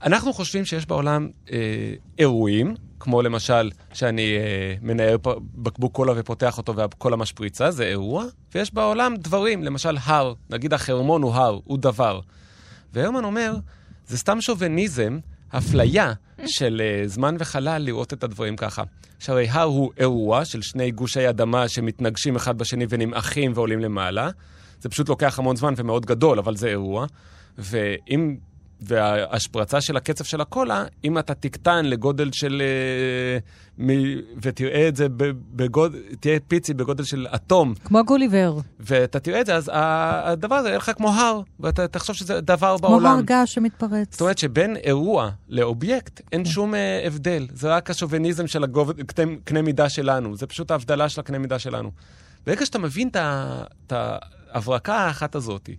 אנחנו חושבים שיש בעולם אה, אירועים, כמו למשל שאני אה, מנער בקבוק קולה ופותח אותו והקולה משפריצה, זה אירוע, ויש בעולם דברים, למשל הר, נגיד החרמון הוא הר, הוא דבר. והרמן אומר, זה סתם שוביניזם, אפליה של אה, זמן וחלל לראות את הדברים ככה. שהרי הר הוא אירוע של שני גושי אדמה שמתנגשים אחד בשני ונמעכים ועולים למעלה. זה פשוט לוקח המון זמן ומאוד גדול, אבל זה אירוע. ואם... וההשפרצה של הקצב של הקולה, אם אתה תקטן לגודל של... אה, ותראה את זה בגודל... תהיה פיצי בגודל של אטום, כמו גוליבר, ואתה תראה את זה, אז הדבר הזה יהיה לך כמו הר, ואתה תחשוב שזה דבר כמו בעולם. הר געש שמתפרץ. זאת אומרת שבין אירוע לאובייקט אין שום אה, הבדל. זה רק השוביניזם של הגוב... קנה, קנה מידה שלנו. זה פשוט ההבדלה של הקנה מידה שלנו. ברגע שאתה מבין את ההברקה האחת הזאת,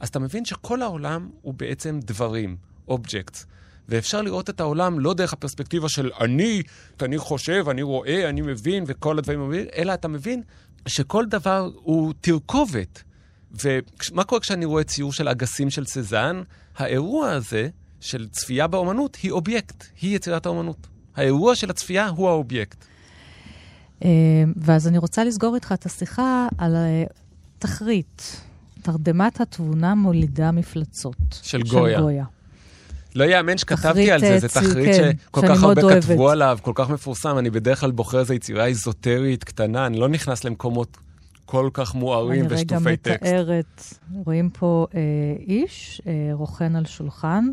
אז אתה מבין שכל העולם הוא בעצם דברים, objects. ואפשר לראות את העולם לא דרך הפרספקטיבה של אני, אני חושב, אני רואה, אני מבין, וכל הדברים האלה, אלא אתה מבין שכל דבר הוא תרכובת. ומה קורה כשאני רואה ציור של אגסים של סזן? האירוע הזה של צפייה באומנות היא אובייקט, היא יצירת האומנות. האירוע של הצפייה הוא האובייקט. אה, ואז אני רוצה לסגור איתך את השיחה על אה, תחריט. תרדמת התבונה מולידה מפלצות. של גויה. גויה. לא יאמן שכתבתי על זה, זה אה, תחריט כן, שכל כך הרבה אוהבת. כתבו עליו, כל כך מפורסם. אני בדרך כלל בוחר איזו יצירה איזוטרית קטנה, אני לא נכנס למקומות כל כך מוארים אני רגע ושטופי טקסט. מתארת, רואים פה אה, איש אה, רוכן על שולחן,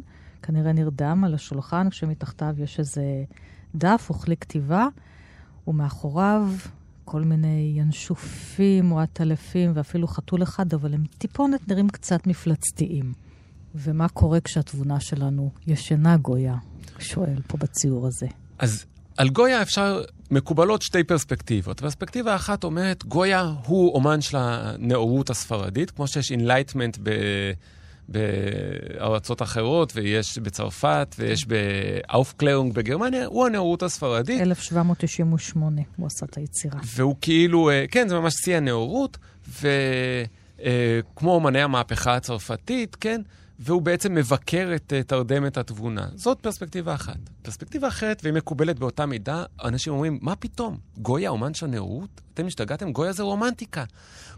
כנראה נרדם על השולחן, כשמתחתיו יש איזה דף וכלי כתיבה, ומאחוריו כל מיני ינשופים או עטלפים ואפילו חתול אחד, אבל הם טיפונת נראים קצת מפלצתיים. ומה קורה כשהתבונה שלנו ישנה גויה? שואל פה בציור הזה. אז על גויה אפשר, מקובלות שתי פרספקטיבות. פרספקטיבה אחת אומרת, גויה הוא אומן של הנאורות הספרדית, כמו שיש enlightenment ב... בארצות אחרות, ויש בצרפת, ויש ב Aufklärung בגרמניה, הוא הנאורות הספרדית. 1798 הוא עשה את היצירה. והוא כאילו, אה, כן, זה ממש שיא הנאורות, וכמו אומני המהפכה הצרפתית, כן, והוא בעצם מבקר את אה, תרדמת התבונה. זאת פרספקטיבה אחת. פרספקטיבה אחרת, והיא מקובלת באותה מידה, אנשים אומרים, מה פתאום? גויה אומן של הנאורות? אתם השתגעתם? גויה זה רומנטיקה.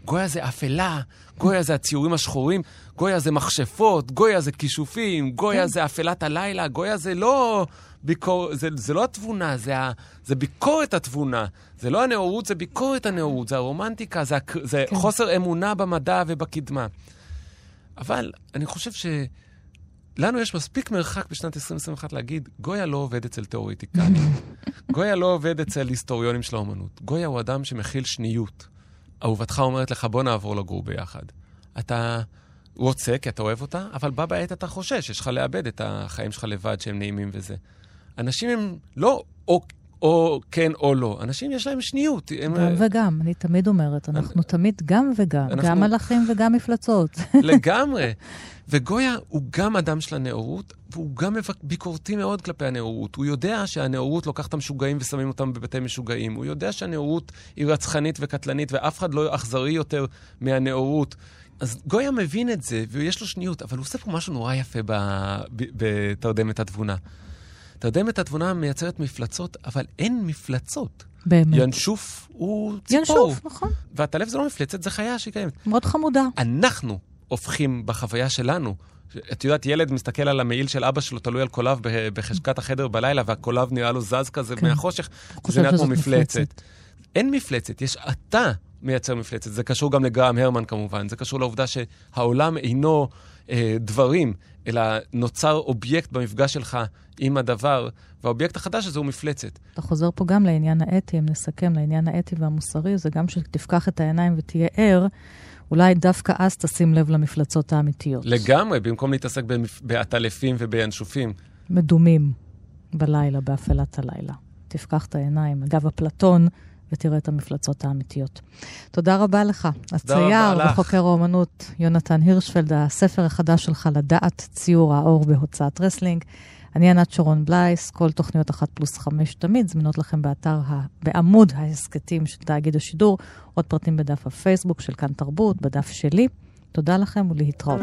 גויה זה אפלה, גויה זה הציורים השחורים, גויה זה מכשפות, גויה זה כישופים, גויה כן. זה אפלת הלילה, גויה זה לא... ביקור... זה, זה לא התבונה, זה, ה... זה ביקורת התבונה. זה לא הנאורות, זה ביקורת הנאורות, זה הרומנטיקה, זה, הק... זה כן. חוסר אמונה במדע ובקדמה. אבל אני חושב שלנו יש מספיק מרחק בשנת 2021 להגיד, גויה לא עובד אצל תיאורטיקנים. גויה לא עובד אצל היסטוריונים של האומנות. גויה הוא אדם שמכיל שניות. אהובתך אומרת לך, בוא נעבור לגור ביחד. אתה רוצה, כי אתה אוהב אותה, אבל בה בעת אתה חושש, יש לך לאבד את החיים שלך לבד, שהם נעימים וזה. אנשים הם לא או, או כן או לא. אנשים יש להם שניות. הם, גם וגם, אני תמיד אומרת, אנחנו תמיד גם וגם, אנחנו- גם מלאכים וגם מפלצות. לגמרי. וגויה הוא גם אדם של הנאורות, והוא גם ביקורתי מאוד כלפי הנאורות. הוא יודע שהנאורות לוקחת את המשוגעים ושמים אותם בבתי משוגעים. הוא יודע שהנאורות היא רצחנית וקטלנית, ואף אחד לא אכזרי יותר מהנאורות. אז גויה מבין את זה, ויש לו שניות, אבל הוא עושה פה משהו נורא יפה בתרדמת התבונה. תרדמת התבונה מייצרת מפלצות, אבל אין מפלצות. באמת. ינשוף הוא ציפור. ינשוף, נכון. והטלף זה לא מפלצת, זה חיה שהיא קיימת. מאוד חמודה. אנחנו הופכים בחוויה שלנו. את יודעת, ילד מסתכל על המעיל של אבא שלו, תלוי על קולב ב- בחשכת החדר בלילה, והקולב נראה לו זז כזה כן. מהחושך, זה נראה כמו. מפלצת. אין מפלצת, יש אתה מייצר מפלצת. זה קשור גם לגרם הרמן כמובן, זה קשור לעובדה שהעולם אינו אה, דברים, אלא נוצר אובייקט במפגש שלך עם הדבר, והאובייקט החדש הזה הוא מפלצת. אתה חוזר פה גם לעניין האתי, אם נסכם, לעניין האתי והמוסרי, זה גם שתפקח את העיניים ותהיה ער, אולי דווקא אז תשים לב למפלצות האמיתיות. לגמרי, במקום להתעסק בעטלפים ובינשופים. מדומים בלילה, באפלת הלילה. תפקח את העיניים, אגב אפלטון, ותראה את המפלצות האמיתיות. תודה רבה לך. הצייר. וחוקר האומנות יונתן הירשפלד, הספר החדש שלך, לדעת ציור ראה אור בהוצאת רסלינג. אני ענת שרון בלייס, כל תוכניות אחת פלוס חמש תמיד זמינות לכם באתר, ה... בעמוד ההסכתים של תאגיד השידור, עוד פרטים בדף הפייסבוק של כאן תרבות, בדף שלי. תודה לכם ולהתראות.